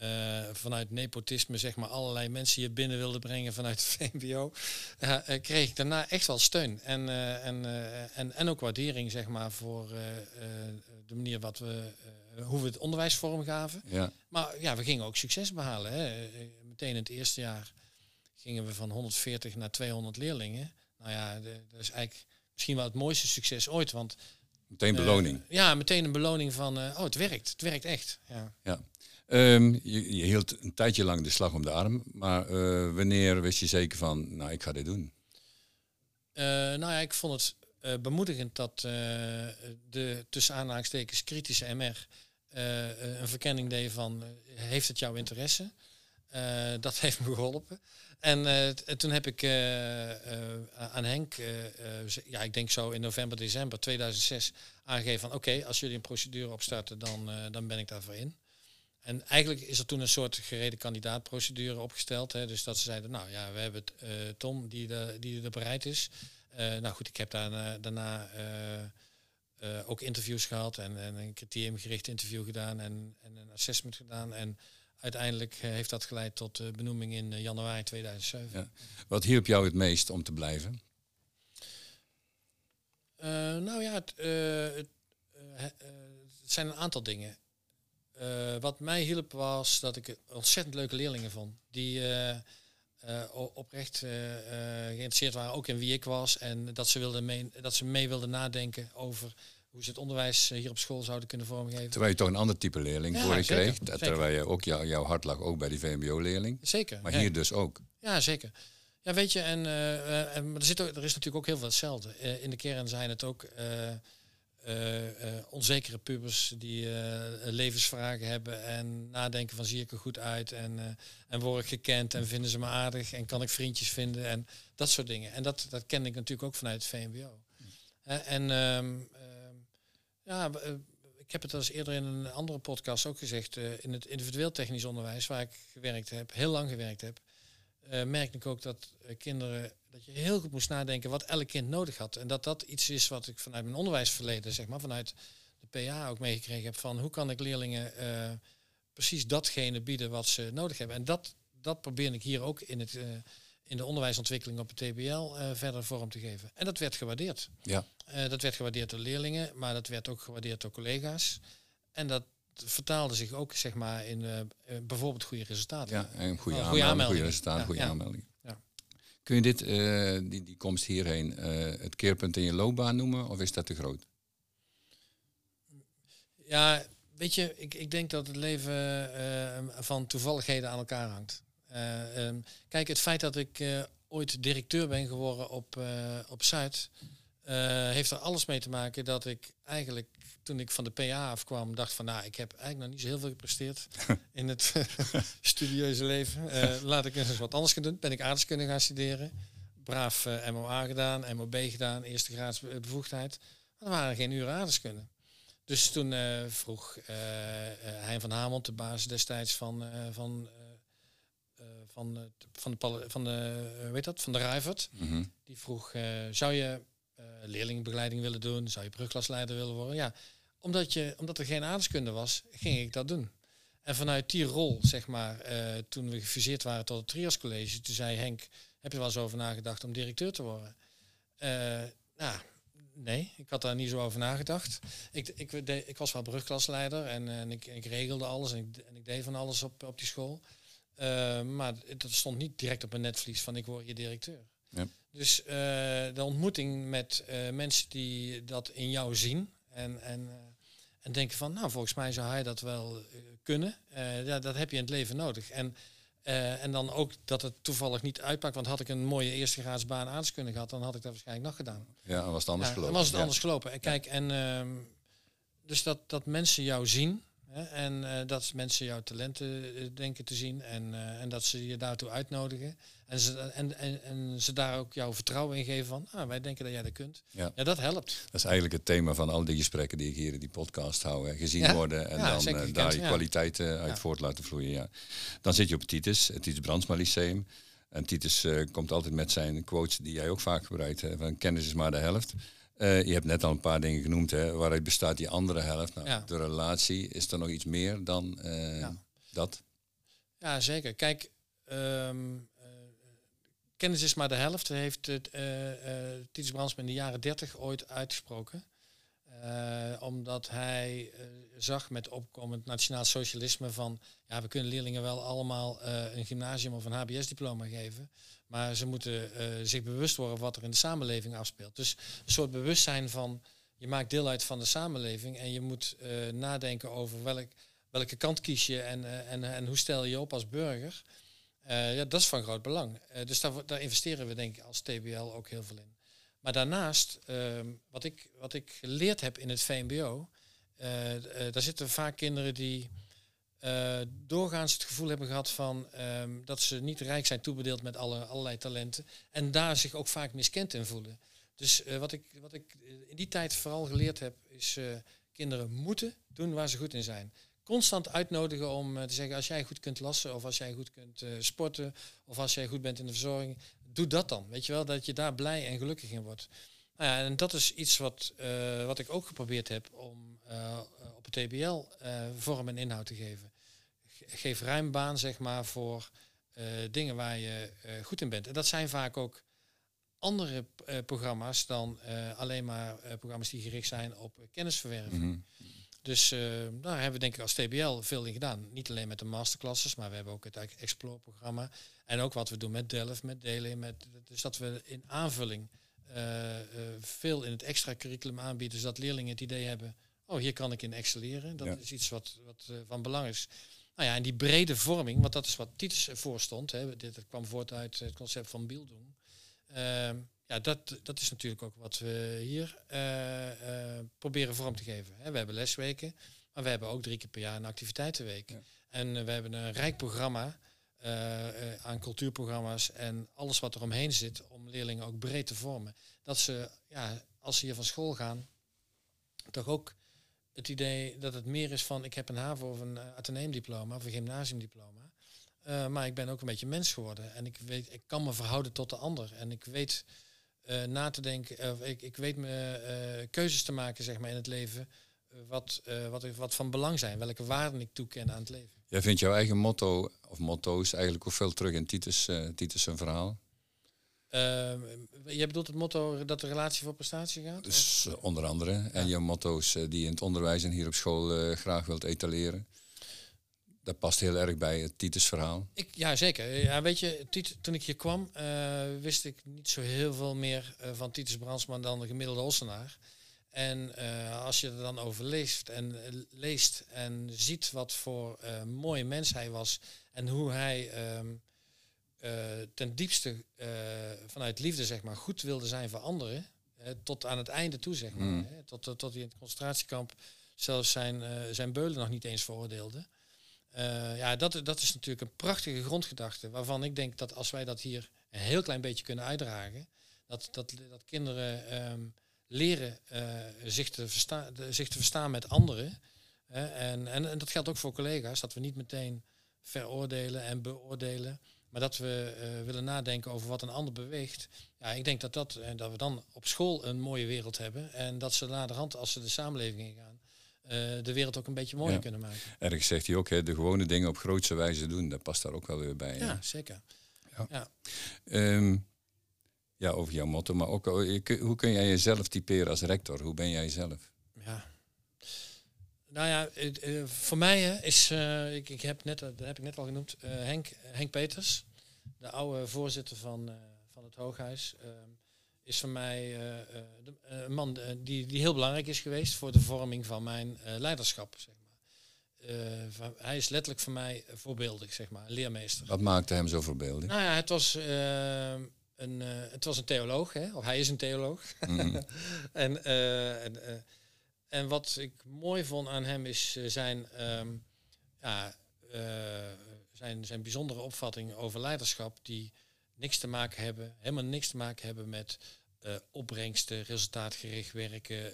eh, vanuit nepotisme zeg maar allerlei mensen hier binnen wilde brengen vanuit het VMBO, ja, eh, kreeg ik daarna echt wel steun en, eh, en, eh, en, en ook waardering zeg maar voor eh, eh, de manier wat we, eh, hoe we het onderwijs vormgaven. Ja, Maar ja, we gingen ook succes behalen. Hè. Eh, Meteen in het eerste jaar gingen we van 140 naar 200 leerlingen. Nou ja, de- dat is eigenlijk misschien wel het mooiste succes ooit. Want meteen eh, beloning. ja, meteen een beloning van, eh, oh, het werkt. Het werkt echt. Ja. Ja. Ehm, je, je hield een tijdje lang de slag om de arm, maar eh, wanneer wist je zeker van, nou ik ga dit doen? Eh, nou ja, ik vond het eh, bemoedigend dat de tussen aanhalingstekens kritische MR een verkenning deed van, heeft het jouw interesse? Dat heeft me geholpen. En toen heb ik aan Henk, ja, ik denk zo in november, december 2006, aangegeven van oké, als jullie een procedure opstarten, dan, dan ben ik daarvoor in. En eigenlijk is er toen een soort gereden kandidaatprocedure opgesteld. Hè, dus dat ze zeiden, nou ja, we hebben het, eh, Tom die, de, die er bereid is. Eh, nou goed, ik heb daarna, daarna eh, eh, ook interviews gehad en, en een criteriumgericht interview gedaan en, en een assessment gedaan. En uiteindelijk eh, heeft dat geleid tot de benoeming in eh, januari 2007. Ja. Wat hielp jou het meest om te blijven? Eh, nou ja, het, eh, het, eh, he- eh, het zijn een aantal dingen. Eh, wat mij hielp was dat ik ontzettend leuke leerlingen vond. Die eh, eh, oprecht geïnteresseerd waren, ook in wie ik was. En dat ze, wilden mee, dat ze mee wilden nadenken over hoe ze het onderwijs hier op school zouden kunnen vormgeven. Terwijl je toch een ander type leerling Ja, voor je zeker, kreeg. zeker. Terwijl je ook jou, jouw hart lag ook bij die VMBO-leerling. Zeker. Maar ja. hier dus ook. Ja, zeker. Ja, weet je, en, en maar er, zit ook, er is natuurlijk ook heel veel hetzelfde. In de kern zijn het ook eh, eh, onzekere pubers die eh, levensvragen hebben en nadenken van zie ik er goed uit en, en word ik gekend en vinden ze me aardig en kan ik vriendjes vinden en dat soort dingen. En dat, dat ken ik natuurlijk ook vanuit het VMBO. En ehm, ehm, ja, ik heb het al eens eerder in een andere podcast ook gezegd, in het individueel technisch onderwijs waar ik gewerkt heb, heel lang gewerkt heb, eh, merkte ik ook dat eh, kinderen, dat je heel goed moest nadenken wat elk kind nodig had. En dat dat iets is wat ik vanuit mijn onderwijsverleden, zeg maar, vanuit de PA ook meegekregen heb van hoe kan ik leerlingen eh, precies datgene bieden wat ze nodig hebben. En dat, dat probeer ik hier ook in, het, in de onderwijsontwikkeling op het TBL verder vorm te geven. En dat werd gewaardeerd. Ja. Dat werd gewaardeerd door leerlingen, maar dat werd ook gewaardeerd door collega's. En dat vertaalde zich ook zeg maar, in eh, eh, bijvoorbeeld goede resultaten. Ja, en goede, Oh, aanmelding, goede goede aanmeldingen. resultaten, Ja, goede ja. aanmeldingen. Ja. Kun je dit, eh, die, die komst hierheen, het keerpunt in je loopbaan noemen? Of is dat te groot? Ja, weet je, ik, ik denk dat het leven van toevalligheden aan elkaar hangt. Eh, ehm, kijk, het feit dat ik ooit directeur ben geworden op, op Zuid, heeft er alles mee te maken dat ik eigenlijk toen ik van de PA afkwam, dacht van nou, ik heb eigenlijk nog niet zo heel veel gepresteerd in het studieuze leven. laat ik eens wat anders gaan doen. Ben ik aardeskunde gaan studeren. Braaf MOA gedaan, MOB gedaan, eerste graads bevoegdheid. Maar er waren geen uren aardeskunde. Dus toen vroeg Hein van Hamond, de baas destijds van, van van, de, van de, van de, weet dat, van de Rijvert. Mhm. Die vroeg, uh, zou je uh, leerlingbegeleiding willen doen? Zou je brugklasleider willen worden? Ja, omdat, je, omdat er geen aardeskunde was, ging ik dat doen. En vanuit die rol, zeg maar, uh, toen we gefuseerd waren tot het Trias College, toen zei Henk, heb je wel eens over nagedacht om directeur te worden? nou, nee, ik had daar niet zo over nagedacht. Ik, ik, ik was wel brugklasleider en, en ik, ik regelde alles en ik, en ik deed van alles op, op die school. Maar dat stond niet direct op mijn netvlies van ik word je directeur. Ja. Dus uh, de ontmoeting met uh, mensen die dat in jou zien en, en, en denken van, nou volgens mij zou hij dat wel kunnen. ja, dat heb je in het leven nodig. En, en dan ook dat het toevallig niet uitpakt, want had ik een mooie eerste graadsbaan kunnen gehad, dan had ik dat waarschijnlijk nog gedaan. Ja, dan was het anders ja, gelopen. Dan was het anders gelopen. En kijk, en ehm, dus dat, dat mensen jou zien en uh, dat mensen jouw talenten uh, denken te zien en, uh, en dat ze je daartoe uitnodigen. En ze, en, en, en ze daar ook jouw vertrouwen in geven van, ah, wij denken dat jij dat kunt. Ja. ja. dat helpt. Dat is eigenlijk het thema van al die gesprekken die ik hier in die podcast hou. Hè. Gezien worden en dan daar je kwaliteiten uit voort laten vloeien. Ja. Dan zit je op Titus, het Titus Brandsma Lyceum. En Titus komt altijd met zijn quotes die jij ook vaak gebruikt. Hè, van kennis is maar de helft. Uh, je hebt net al een paar dingen genoemd, hè, waaruit bestaat die andere helft. Nou, ja. De relatie, is er nog iets meer dan uh, ja. dat? Ja, zeker. Kijk, um, uh, kennis is maar de helft, heeft het Titus Brandsma in de jaren dertig ooit uitgesproken. omdat hij zag met opkomend nationaal socialisme van, ja, we kunnen leerlingen wel allemaal een gymnasium of een HBS-diploma geven. Maar ze moeten uh, zich bewust worden wat er in de samenleving afspeelt. Dus een soort bewustzijn van je maakt deel uit van de samenleving en je moet uh, nadenken over welk, welke kant kies je en, en, en hoe stel je op als burger. ja, dat is van groot belang. dus daar, daar investeren we denk ik als TBL ook heel veel in. Maar daarnaast, ehm, wat, ik, wat ik geleerd heb in het VMBO, daar zitten vaak kinderen die uh, doorgaans het gevoel hebben gehad van um, dat ze niet rijk zijn toebedeeld met alle, allerlei talenten. En daar zich ook vaak miskend in voelen. Dus wat, ik, wat ik in die tijd vooral geleerd heb, is kinderen moeten doen waar ze goed in zijn. Constant uitnodigen om te zeggen, als jij goed kunt lassen, of als jij goed kunt sporten, of als jij goed bent in de verzorging, doe dat dan. Weet je wel, dat je daar blij en gelukkig in wordt. Nou ja, en dat is iets wat, wat ik ook geprobeerd heb om op het TBL vorm en inhoud te geven geef ruim baan zeg maar, voor uh, dingen waar je goed in bent. En dat zijn vaak ook andere programma's dan alleen maar programma's die gericht zijn op kennisverwerving. Mm Dus daar hebben we denk ik als TBL veel in gedaan. Niet alleen met de masterclasses, maar we hebben ook het Explore-programma. En ook wat we doen met Delft, met Delen. Met, dus dat we in aanvulling veel in het extra curriculum aanbieden. Dus dat leerlingen het idee hebben, oh hier kan ik in excelleren. Dat is iets wat, wat van belang is. Nou ja, en die brede vorming, want dat is wat Titus voorstond. Hè, dit kwam voort uit het concept van Bildung. Uh, ja, dat, dat is natuurlijk ook wat we hier uh, uh, proberen vorm te geven. Hè. We hebben lesweken, maar we hebben ook drie keer per jaar een activiteitenweek. En we hebben een rijk programma aan cultuurprogramma's en alles wat er omheen zit om leerlingen ook breed te vormen. Dat ze, ja, als ze hier van school gaan, toch ook het idee dat het meer is van ik heb een HAVO of een uh, ateneumdiploma of een gymnasiumdiploma. Uh, maar ik ben ook een beetje mens geworden. En ik weet, ik kan me verhouden tot de ander. En ik weet uh, na te denken, of ik, ik weet me keuzes te maken zeg maar, in het leven. wat, wat, wat van belang zijn, welke waarden ik toeken aan het leven. Jij vindt jouw eigen motto of motto's eigenlijk ook veel terug in Titus, Titus een verhaal? Uh, je bedoelt het motto dat de relatie voor prestatie gaat? Dus uh, onder andere. Ja. En je motto's uh, die je in het onderwijs en hier op school eh, graag wilt etaleren. Dat past heel erg bij het Titus-verhaal. Ik, ja, zeker. Ja, weet je, toen ik hier kwam, wist ik niet zo heel veel meer van Titus Brandsman dan de gemiddelde Ossenaar. En als je er dan over leest en, leest en ziet wat voor mooie mens hij was en hoe hij ehm, ten diepste uh, vanuit liefde zeg maar goed wilde zijn voor anderen, tot aan het einde toe, zeg maar. Mm. Hè, tot, tot, hij in het concentratiekamp zelfs zijn, eh, zijn beulen nog niet eens veroordeelde. Eh, ja, dat, dat is natuurlijk een prachtige grondgedachte. Waarvan ik denk dat als wij dat hier een heel klein beetje kunnen uitdragen. Dat, dat, dat kinderen ehm, leren eh, zich, te versta de- zich te verstaan met anderen. hè, en, en, en dat geldt ook voor collega's. Dat we niet meteen veroordelen en beoordelen. Maar dat we eh, willen nadenken over wat een ander beweegt. Ja, ik denk dat, dat, en dat we dan op school een mooie wereld hebben. En dat ze naderhand, als ze de samenleving ingaan, eh, de wereld ook een beetje mooier Ja. kunnen maken. Ergens zegt hij ook, hè, de gewone dingen op grootste wijze doen. Dat past daar ook wel weer bij. Ja, zeker. Ehm, ja, over jouw motto. Maar ook, hoe kun jij jezelf typeren als rector? Hoe ben jij zelf? Ja. Nou ja, eh, voor mij hè, is, eh, ik, ik heb net, dat heb ik net al genoemd, eh, Henk, Henk Peters, de oude voorzitter van, van het Hooghuis, is voor mij de- een man die, die heel belangrijk is geweest voor de vorming van mijn leiderschap. Zeg maar. Hij is letterlijk voor mij voorbeeldig, zeg maar, een leermeester. Wat maakte hem zo voorbeeldig? Nou ja, het was, een, het was een theoloog, hè? of hij is een theoloog. Mhm. en, en, en wat ik mooi vond aan hem is eh, zijn, ehm, ja, eh, zijn, zijn bijzondere opvatting over leiderschap, die niks te maken hebben, helemaal niks te maken hebben met eh, opbrengsten, resultaatgericht werken,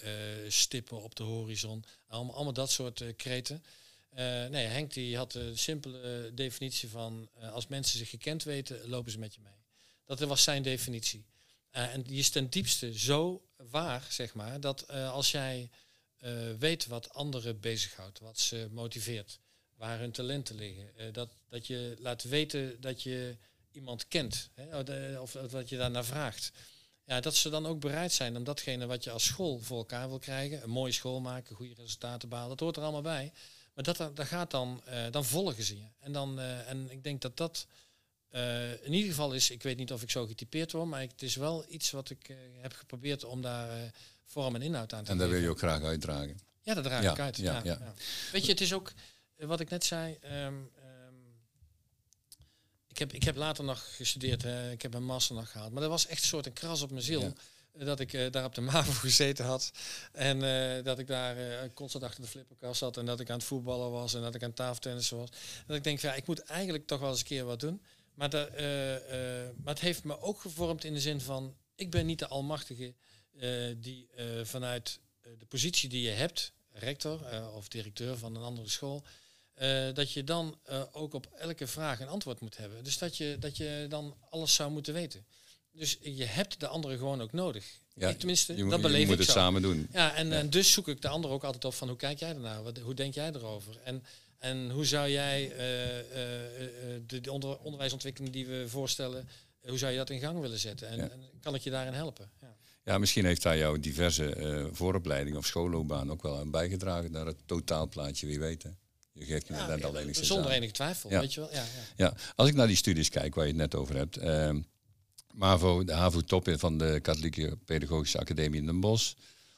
stippen op de horizon, allemaal, dat soort kreten. Nee, Henk die had de simpele definitie van als mensen zich gekend weten, lopen ze met je mee. Dat was zijn definitie. En die is ten diepste zo waar, zeg maar, dat als jij eh, weet wat anderen bezighoudt, wat ze motiveert, waar hun talenten liggen, eh, dat, dat je laat weten dat je iemand kent, hè, of de- of, of dat je daarnaar vraagt. Ja, dat ze dan ook bereid zijn om datgene wat je als school voor elkaar wil krijgen, een mooie school maken, goede resultaten behalen, dat hoort er allemaal bij. Maar dat, dat gaat dan, eh, dan volgen ze je. En, dan, en ik denk dat dat in ieder geval is, ik weet niet of ik zo getypeerd word, maar het is wel iets wat ik heb geprobeerd om daar vorm en inhoud aan te En dat wil je ook graag uitdragen. Ja, dat draag Ja, ik uit. ja, Ja. Weet je, het is ook eh, wat ik net zei. ehm, ehm, ik, heb, ik heb later nog gestudeerd, hè, ik heb een master nog gehaald. Maar dat was echt een soort een kras op mijn ziel. Ja. Dat ik eh, daar op de MAVO gezeten had. En eh, dat ik daar eh, constant achter de flipperkast zat. En dat ik aan het voetballen was. En dat ik aan het tafeltennissen was. Dat ik denk, ja, ik moet eigenlijk toch wel eens een keer wat doen. Maar, dat, maar het heeft me ook gevormd in de zin van... Ik ben niet de almachtige die eh, vanuit eh, de positie die je hebt, rector eh, of directeur van een andere school, eh, dat je dan eh, ook op elke vraag een antwoord moet hebben. Dus dat je, dat je dan alles zou moeten weten. Dus je hebt de andere gewoon ook nodig. Ja, ik, tenminste, Je, moet- dat je beleef moet ik het zo. samen doen. Ja, en, Ja. en dus zoek ik de ander ook altijd op van hoe kijk jij ernaar? Wat, hoe denk jij erover? En, en hoe zou jij eh, eh, eh, de, de onder, onderwijsontwikkeling die we voorstellen, eh, hoe zou je dat in gang willen zetten? En, Ja. en kan ik je daarin helpen? Ja. Ja, misschien heeft daar jouw diverse eh vooropleiding of schoolloopbaan ook wel aan bijgedragen naar het totaalplaatje, wie weet. hè. Je geeft me Ja, net al enigszins zonder enige twijfel, Ja. weet je wel? Ja, ja. Ja, als ik naar die studies kijk waar je het net over hebt. ehm, MAVO, de HAVO-top van de Katholieke Pedagogische Academie in Den Bosch.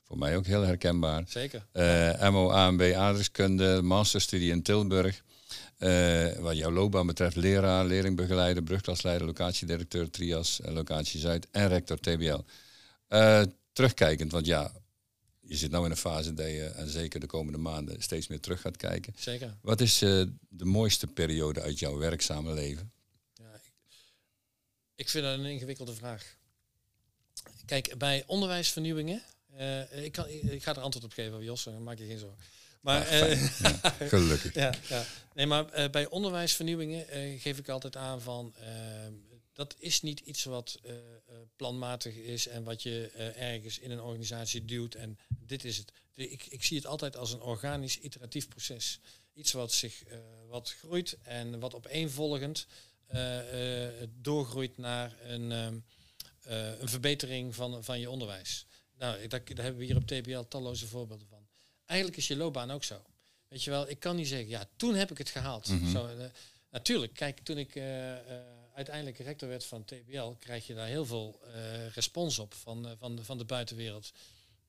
Voor mij ook heel herkenbaar. Zeker. Eh MO, AMB, aardrijkskunde, masterstudie in Tilburg. Eh, wat jouw loopbaan betreft, leraar, leerlingbegeleider, brugklasleider, locatiedirecteur, trias, locatie Zuid en rector TBL. Eh, terugkijkend, want ja, je zit nu in een fase dat je, en zeker de komende maanden, steeds meer terug gaat kijken. Zeker. Wat is eh, de mooiste periode uit jouw werkzame leven? Ja, ik, ik vind dat een ingewikkelde vraag. Kijk, bij onderwijsvernieuwingen, eh, ik, kan, ik ga er antwoord op geven, Jos, dan maak je geen zorgen. Maar, Ah, Gelukkig. ja, ja. Nee, maar bij onderwijsvernieuwingen geef ik altijd aan van eh, dat is niet iets wat eh, eh, planmatig is en wat je eh, ergens in een organisatie duwt en dit is het. Ik, ik zie het altijd als een organisch iteratief proces. Iets wat zich wat groeit en wat opeenvolgend doorgroeit naar een, ehm, eh, een verbetering van, van je onderwijs. Nou, daar, daar hebben we hier op TBL talloze voorbeelden van. Eigenlijk is je loopbaan ook zo. Weet je wel, ik kan niet zeggen, ja, toen heb ik het gehaald. Mhm. zo, natuurlijk, kijk, toen ik uiteindelijk rector werd van TBL, krijg je daar heel veel eh, respons op van, eh, van, de, van de buitenwereld.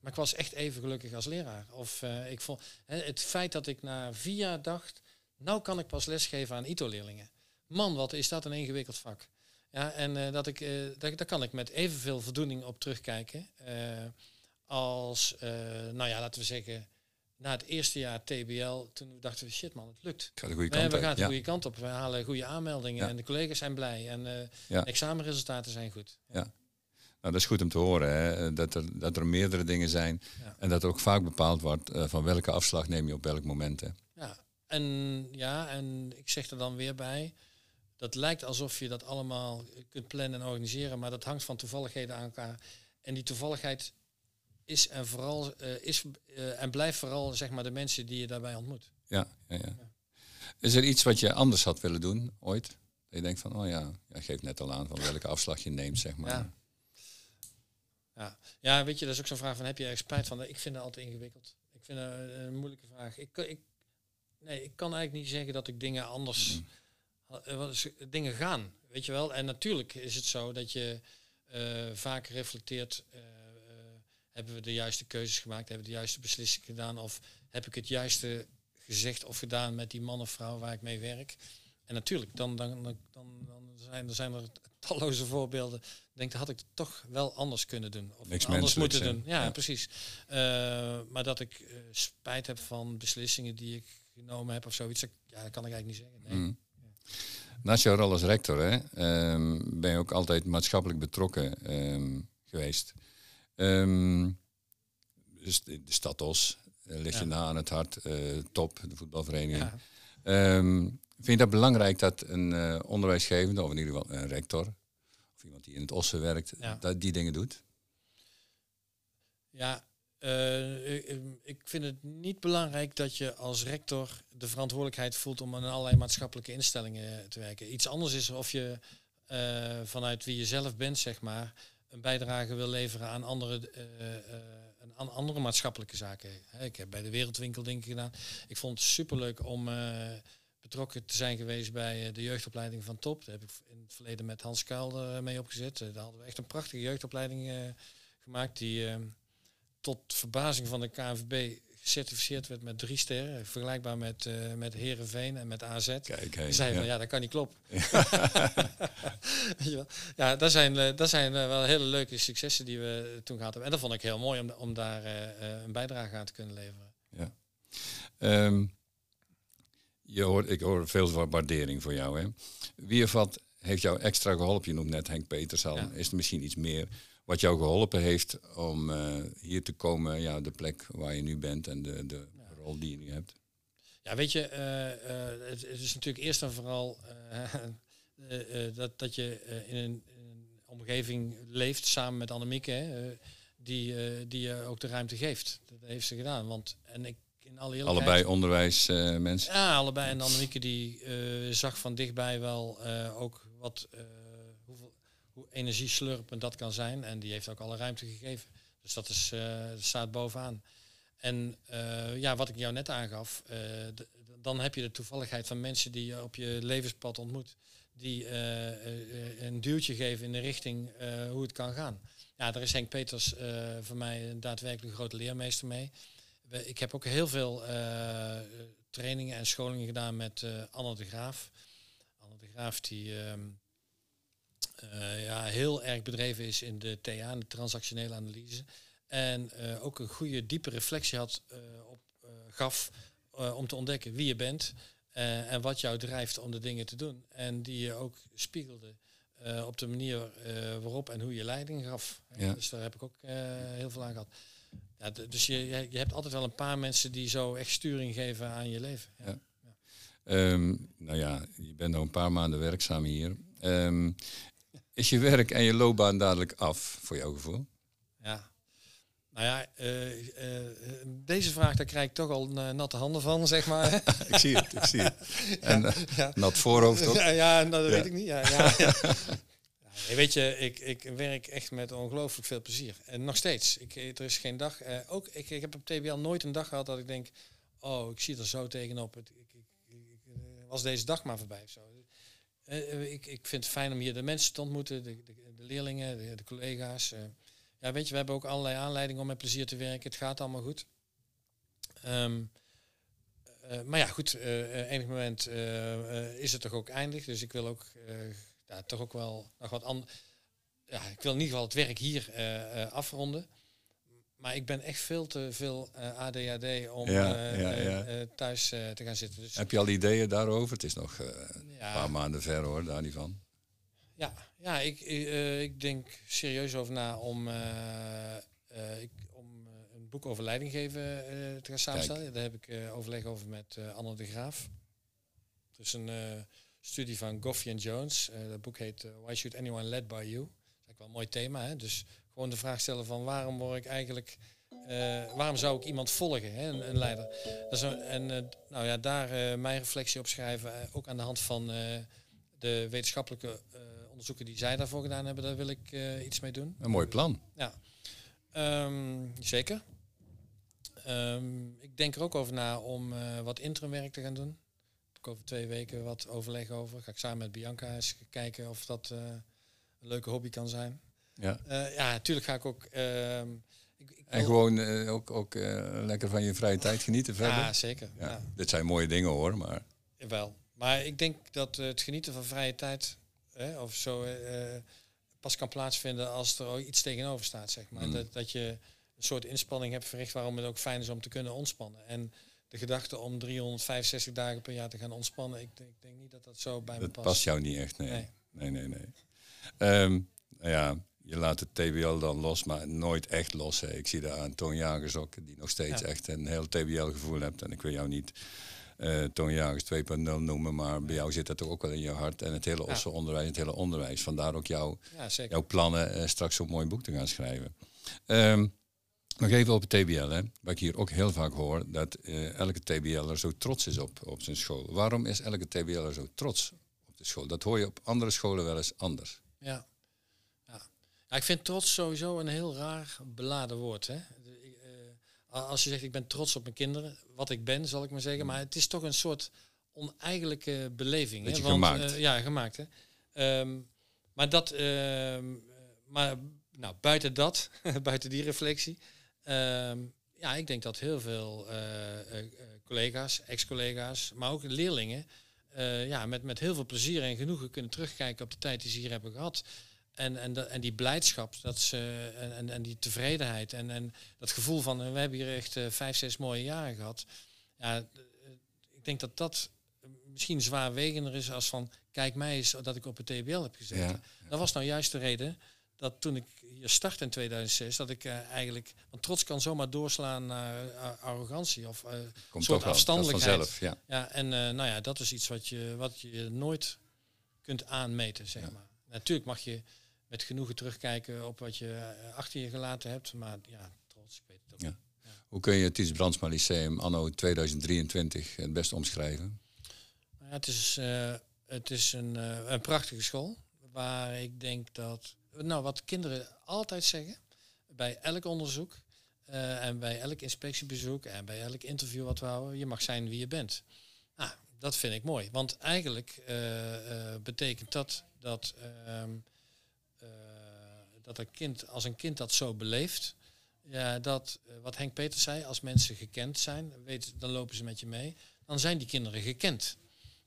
Maar ik was echt even gelukkig als leraar. Of eh, ik vond het feit dat ik na vier jaar dacht, nou kan ik pas lesgeven aan ITO-leerlingen. Man, wat is dat een ingewikkeld vak. Ja, en dat ik, daar, daar kan ik met evenveel voldoening op terugkijken. als, nou ja, laten we zeggen, na het eerste jaar TBL, toen dachten we, shit man, het lukt. Ik ga de goede Nee, kant we uit. gaan de Ja. goede kant op. We halen goede aanmeldingen Ja. en de collega's zijn blij. En eh Ja. examenresultaten zijn goed. Nou, dat is goed om te horen, hè? Dat, er, dat er meerdere dingen zijn. Ja. En dat er ook vaak bepaald wordt eh, van welke afslag neem je op welk moment. Hè? Ja, en, ja, en ik zeg er dan weer bij. Dat lijkt alsof je dat allemaal kunt plannen en organiseren, maar dat hangt van toevalligheden aan elkaar. En die toevalligheid is en vooral eh, is eh, en blijft vooral zeg maar de mensen die je daarbij ontmoet. Ja, ja, ja. Is er iets wat je anders had willen doen ooit? Dat je denkt van, oh ja, ja geef net al aan van welke afslag je neemt, zeg maar. Ja. Ja. ja, weet je, dat is ook zo'n vraag van heb je er spijt van? Ik vind het altijd ingewikkeld. Ik vind het een, een moeilijke vraag. Ik, kan- ik, nee, ik kan eigenlijk niet zeggen dat ik dingen anders eh, is- dingen gaan, weet je wel. En natuurlijk is het zo dat je eh, vaak reflecteert, eh, eh, hebben we de juiste keuzes gemaakt, hebben we de juiste beslissing gedaan of heb ik het juiste gezegd of gedaan met die man of vrouw waar ik mee werk. En natuurlijk, dan, dan, dan, dan, zijn, er zijn er talloze voorbeelden. Ik denk, dat had ik het toch wel anders kunnen doen. Of Niks anders moeten doen. Ja, Ja. precies. Eh, maar dat ik eh, spijt heb van beslissingen die ik genomen heb of zoiets, dat, ja, dat kan ik eigenlijk niet zeggen. Nee. Mm. Naast jouw rol als rector hè, ehm, ben je ook altijd maatschappelijk betrokken ehm, geweest. Ehm, dus de, de stad Os eh, ligt je na aan het hart. eh, top, de voetbalvereniging. Ja. Ehm, vind je dat belangrijk dat een eh, onderwijsgevende, of in ieder geval een rector, of iemand die in het Ossen werkt, Ja. dat die dingen doet? Ja, eh, ik- vind het niet belangrijk dat je als rector de verantwoordelijkheid voelt om aan allerlei maatschappelijke instellingen te werken. Iets anders is of je vanuit wie je zelf bent, zeg maar, een bijdrage wil leveren aan andere, eh, eh, aan andere maatschappelijke zaken. Ik heb bij de Wereldwinkel dingen gedaan. Ik vond het superleuk om eh, betrokken te zijn geweest bij de jeugdopleiding van Top. Daar heb ik in het verleden met Hans Kuil mee opgezet. Daar hadden we echt een prachtige jeugdopleiding gemaakt die tot verbazing van de KNVB gecertificeerd werd met drie sterren. Vergelijkbaar met, eh met Herenveen en met AZ. Kijk, hey, zei ja. van ja, dat kan niet kloppen. Wel? ja, dat zijn, eh, dat zijn eh, wel hele leuke successen die we toen gehad hebben. En dat vond ik heel mooi om, om daar een bijdrage aan te kunnen leveren. Ja. Ehm, je hoort, ik hoor veel wa- waardering voor jou. Hè? Wie of wat heeft jou extra geholpen? Je noemt net Henk Peters al. Ja. Is er misschien iets meer wat jou geholpen heeft om eh, hier te komen, ja, de plek waar je nu bent en de, de rol die je nu hebt? Ja, weet je, eh, eh, het, het is natuurlijk eerst en vooral dat, dat je in, een, in een omgeving leeft samen met Annemieke, hè, die, die je ook de ruimte geeft. Dat heeft ze gedaan. Want, en ik, in alle Allebei onderwijsmensen. Ja, allebei. En Annemieke die zag van dichtbij wel ook wat, hoe energieslurpend dat kan zijn. En die heeft ook alle ruimte gegeven. Dus dat, is, eh, staat bovenaan. En eh, ja, wat ik jou net aangaf, eh, dan heb je de toevalligheid van mensen die je op je levenspad ontmoet. Die een duwtje geven in de richting hoe het kan gaan. Ja, daar is Henk Peters voor mij een daadwerkelijk grote leermeester mee. Ik heb ook heel veel trainingen en scholingen gedaan met Anne de Graaf. Anne de Graaf die ehm, eh, ja, heel erg bedreven is in de TA, de transactionele analyse. En eh, ook een goede, diepe reflectie had, eh, op, gaf om te ontdekken wie je bent en wat jou drijft om de dingen te doen. En die je ook spiegelde op de manier waarop en hoe je leiding gaf. Ja. Dus daar heb ik ook heel veel aan gehad. Ja, dus je, je hebt altijd wel een paar mensen die zo echt sturing geven aan je leven. Ja. Ja. Ehm, nou ja, je bent al een paar maanden werkzaam hier. Ehm, is je werk en je loopbaan dadelijk af, voor jouw gevoel? Ja. Nou ja, eh, eh, deze vraag, daar krijg ik toch al eh, natte handen van, zeg maar. ik zie het, ik zie het. En eh, ja. nat voorhoofd ook. Ja, nou, dat weet ik niet. Ja, ja, weet je, ik, ik werk echt met ongelooflijk veel plezier. En nog steeds. Ik, er is geen dag. eh, ook, ik, ik heb op TBL nooit een dag gehad dat ik denk... Oh, ik zie er zo tegenop. Het, ik, ik, ik, eh, was deze dag maar voorbij zo. Eh, eh, ik, ik vind het fijn om hier de mensen te ontmoeten. De, de, de leerlingen, de, collega's. eh. ja, weet je, we hebben ook allerlei aanleidingen om met plezier te werken. Het gaat allemaal goed. Ehm, eh, maar ja, goed, enig moment is het toch ook eindig. Dus ik wil ook toch ook wel nog wat anders. Ja, ik wil in ieder geval het werk hier afronden. Maar ik ben echt veel te veel eh, ADHD om Ja, eh, ja, eh, ja. thuis te gaan zitten. Dus Heb je al ideeën daarover? Het is nog een paar maanden ver hoor, daar niet van. Ja, ja ik, ik denk serieus over na om, ik, om een boek over leidinggeven te gaan samenstellen. Daar heb ik overleg over met Anne de Graaf. Het is een studie van Goffey en Jones. Dat boek heet Why Should Anyone Led By You? Dat is eigenlijk wel een mooi thema. Hè? Dus gewoon de vraag stellen van waarom word ik eigenlijk... eh, waarom zou ik iemand volgen, hè? Een, een leider? Dat is een, en eh, nou ja, daar eh, mijn reflectie op schrijven. ook aan de hand van de wetenschappelijke onderzoeken die zij daarvoor gedaan hebben, daar wil ik iets mee doen. Een mooi plan. Ehm, zeker. Ehm, ik denk er ook over na om wat interimwerk te gaan doen. Over twee weken wat overleg over. Ga ik samen met Bianca eens kijken of dat een leuke hobby kan zijn. Ja. Eh, ja, natuurlijk ga ik ook. ehm, ik, ik En gewoon eh, ook, ook eh, lekker van je vrije tijd genieten verder. Ja, zeker. Ja, Ja. Dit zijn mooie dingen hoor, maar Wel. Maar ik denk dat het genieten van vrije tijd hè, of zo pas kan plaatsvinden als er ook iets tegenover staat, zeg maar. Mm. Dat, dat je een soort inspanning hebt verricht waarom het ook fijn is om te kunnen ontspannen. En de gedachte om 365 dagen per jaar te gaan ontspannen, ik, denk- ik denk niet dat dat zo bij me dat past. past jou niet echt. Nee, Nee. nee, nee. nee. Ehm, nou ja, je laat het TBL dan los, maar nooit echt los. Hè. Ik zie daar aan Toon Jagers ook, die nog steeds Ja. echt een heel TBL-gevoel hebt. En ik wil jou niet eh Toon Jagers 2.0 noemen, maar bij jou zit dat toch ook wel in je hart. En het hele Ja. Onderwijs, het hele onderwijs. Vandaar ook jouw Ja, zeker. jouw plannen eh, straks zo'n mooi boek te gaan schrijven. Ehm, nog even op het TBL, hè. wat ik hier ook heel vaak hoor, dat eh, elke TBL'er zo trots is op, op zijn school. Waarom is elke TBL'er zo trots op de school? Dat hoor je op andere scholen wel eens anders. Ja. Ja, ik vind trots sowieso een heel raar beladen woord. Hè? Eh, a- als je zegt ik ben trots op mijn kinderen, wat ik ben, zal ik maar zeggen. Maar het is toch een soort oneigenlijke beleving. Hè? Want, gemaakt. eh, ja, gemaakt. Hè? Ehm, maar dat, ehm, maar nou, buiten dat, buiten die reflectie. ehm, ja, ik denk dat heel veel eh, eh, eh, collega's, ex-collega's, maar ook leerlingen, eh, ja, met, met heel veel plezier en genoegen kunnen terugkijken op de tijd die ze hier hebben gehad. En, en, en die blijdschap dat ze, en, en, die tevredenheid en, en dat gevoel van eh, we hebben hier echt eh, vijf, zes mooie jaren gehad. Ja, eh, ik denk dat dat misschien zwaarwegender is als van kijk mij eens dat ik op het TBL heb gezeten. Ja. Dat was nou juist de reden dat toen ik hier startte in 2006, dat ik eigenlijk, want trots kan zomaar doorslaan naar arrogantie of eh, Komt soort wel, afstandelijkheid. vanzelf. Ja. ja, en nou ja, dat is iets wat je, wat je nooit kunt aanmeten, zeg Ja. maar. Natuurlijk mag je met genoegen terugkijken op wat je eh, achter je gelaten hebt, maar ja, trots, ik weet het ook. Ja. Hoe kun je het Ties Brandsma Lyceum anno 2023 het best omschrijven? Ja, het is, eh, het is een, eh, een prachtige school. Waar ik denk dat. Nou, wat kinderen altijd zeggen. Bij elk onderzoek. eh, en bij elk inspectiebezoek. En bij elk interview wat we houden. Je mag zijn wie je bent. Nou, dat vind ik mooi. Want eigenlijk eh, eh, betekent dat dat. ehm, eh, dat een kind, als een kind dat zo beleeft. Ja, dat, eh, wat Henk Peters zei, als mensen gekend zijn, weet, dan lopen ze met je mee. Dan zijn die kinderen gekend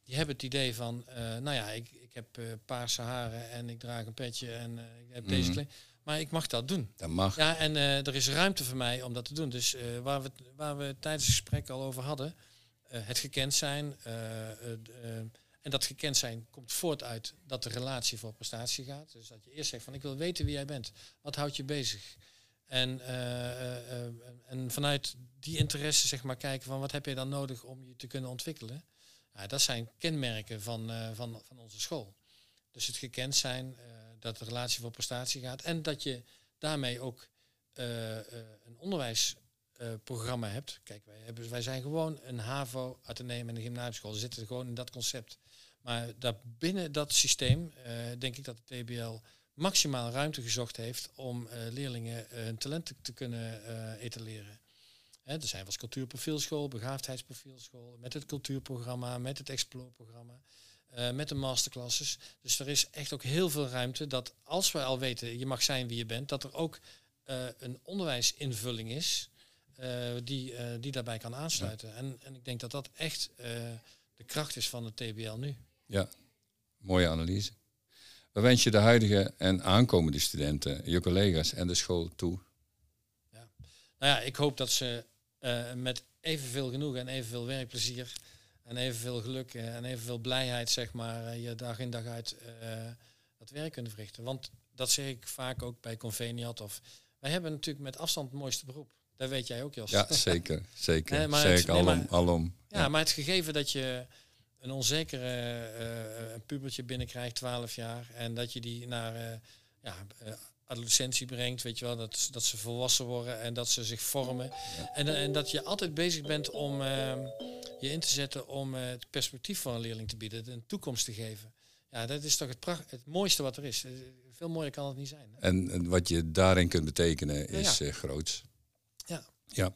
die hebben het idee van, eh, nou ja, ik, ik heb eh, paarse haren en ik draag een petje en eh, ik heb deze Mhm. kleding. Maar ik mag dat doen. Dat mag. Ja, en er is ruimte voor mij om dat te doen. Dus waar, we, het- waar we tijdens het gesprek al over hadden, het gekend zijn. En dat gekend zijn komt voort uit dat de relatie voor prestatie gaat. Dus dat je eerst zegt van, ik wil weten wie jij bent. Wat houdt je bezig? En, eh, eh, eh, en vanuit die interesse zeg maar kijken van, wat heb je dan nodig om je te kunnen ontwikkelen? Dat zijn kenmerken van, van, van onze school. Dus het gekend zijn, dat de relatie voor prestatie gaat en dat je daarmee ook een onderwijsprogramma hebt. Kijk, wij, hebben, wij zijn gewoon een HAVO, Atheneum en een gymnasiumschool. We zitten gewoon in dat concept. Maar daar binnen dat systeem eh, denk ik dat de TBL maximaal ruimte gezocht heeft om eh, leerlingen eh, hun talenten te kunnen etaleren. Er zijn was cultuurprofielschool, begaafdheidsprofielschool, met het cultuurprogramma, met het Explore-programma, eh, met de masterclasses. Dus er is echt ook heel veel ruimte dat als we al weten, je mag zijn wie je bent, dat er ook een onderwijsinvulling is die, die daarbij kan aansluiten. En, en ik denk dat dat echt de kracht is van de TBL nu. Ja, mooie analyse. Wat wens je de huidige en aankomende studenten, je collega's en de school toe? Nou ja, ik hoop dat ze uh, met evenveel genoegen en evenveel werkplezier en evenveel geluk uh, en evenveel blijheid, zeg maar, uh, je dag in dag uit dat werk kunnen verrichten. Want dat zeg ik vaak ook bij Conveniat. Of wij hebben natuurlijk met afstand het mooiste beroep. Dat weet jij ook, Jos. Ja, zeker. Zeker. nee, maar ik alom. Nee, alom ja, ja, maar het gegeven dat je een onzekere uh, pubertje binnenkrijgt, 12 jaar, en dat je die naar uh, ja, adolescentie brengt, weet je wel, dat, dat ze volwassen worden en dat ze zich vormen. En, en dat je altijd bezig bent om ehm, je in te zetten om het perspectief van een leerling te bieden, een toekomst te geven. Ja, dat is toch het, pracht, het mooiste wat er is. Veel mooier kan het niet zijn. En, en wat je daarin kunt betekenen is ja. groots. Ja. ja.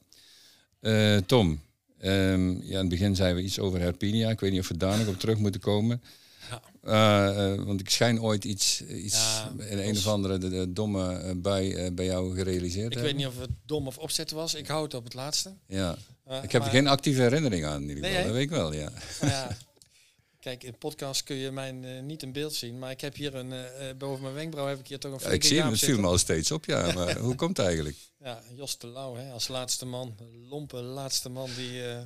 Tom, um, ja, in het begin zeiden we iets over Herpinia. Ik weet niet of we daar nog op terug moeten komen. Ja. Uh, uh, want ik schijn ooit iets, iets ja, in een of andere de, de domme bij, bij jou gerealiseerd Ik weet niet of het dom of opzet was. Ik houd het op het laatste. Ja. ik heb er geen actieve herinnering aan in ieder geval. Nee, dat weet ik wel, ja. ja. Kijk, in podcast kun je mij uh, niet in beeld zien, maar ik heb hier een, uh, boven mijn wenkbrauw heb ik hier toch een ja, Ik zie hem, het viel me al steeds op, ja. Maar hoe komt het eigenlijk? Ja, Jos de Lauw, hè, als laatste man, lompe laatste man die uh,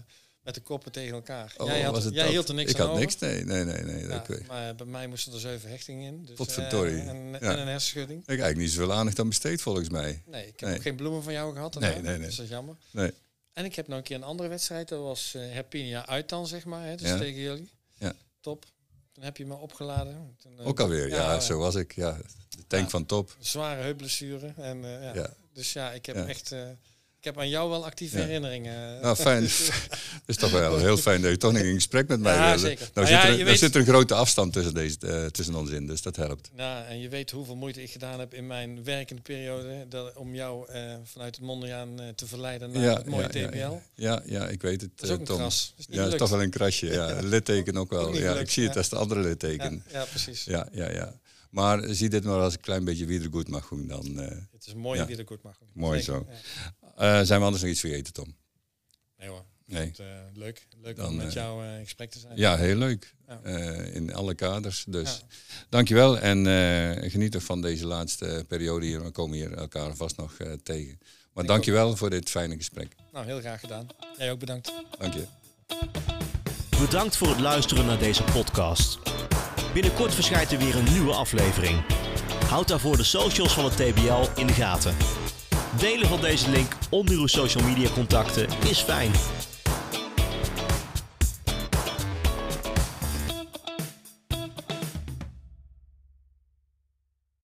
met de koppen tegen elkaar. Oh, jij had, jij hield er niks ik aan had niks, nee, nee, nee. nee ja, maar bij mij moesten er zeven hechtingen in. Dus, Potverdorie. en, ja. en een hersenschudding. Ik heb eigenlijk niet zoveel aandacht aan besteed, volgens mij. Nee, ik heb nee. ook geen bloemen van jou gehad. Nee, nee, nee. Dus dat is jammer. Nee. En ik heb nog een keer een andere wedstrijd, dat was Herpinia uit dan, zeg maar, hè, dus ja. tegen jullie. Top. Toen heb je me opgeladen. Toen, uh, Ook alweer, ja, ja, zo was ik. Ja, de tank ja, van top. Zware heupblessure. En, uh, ja. ja. Dus ja, ik heb echt... Ik heb aan jou wel actieve herinneringen. Nou, fijn. Het is toch wel heel fijn dat je toch nog in gesprek met mij ja. Zeker. Nou, zit er, weet... zit er een grote afstand tussen, deze, uh, tussen ons in, dus dat helpt. Ja, en je weet hoeveel moeite ik gedaan heb in mijn werkende periode dat, om jou uh, vanuit het Mondriaan uh, te verleiden naar ja, het mooie TBL. Ja, ja, ik weet het, dat is ook Tom. Een kras. Is ja, dat is toch wel een krasje. Ja, litteken ook wel. Ook ja, ik zie het als de andere litteken. Ja, precies. Ja, ja, ja. Maar zie dit maar als een klein beetje wiedergoedmachung dan. Uh, het is een mooie ja. wiedergoedmachung. Mooi Zeker, zo. Ja. Uh, zijn we anders nog iets vergeten, Tom? Nee hoor. Nee. Het, uh, leuk leuk dan, om met jou in gesprek te zijn. Ja, heel leuk. Ja. in alle kaders. Dus dankjewel en geniet er van deze laatste periode hier. We komen hier elkaar vast nog tegen. Maar Ik dankjewel ook. voor dit fijne gesprek. Nou, heel graag gedaan. Jij ook bedankt. Dank je. Bedankt voor het luisteren naar deze podcast. Binnenkort verschijnt er weer een nieuwe aflevering. Houd daarvoor de socials van het TBL in de gaten. Delen van deze link onder uw social media contacten is fijn.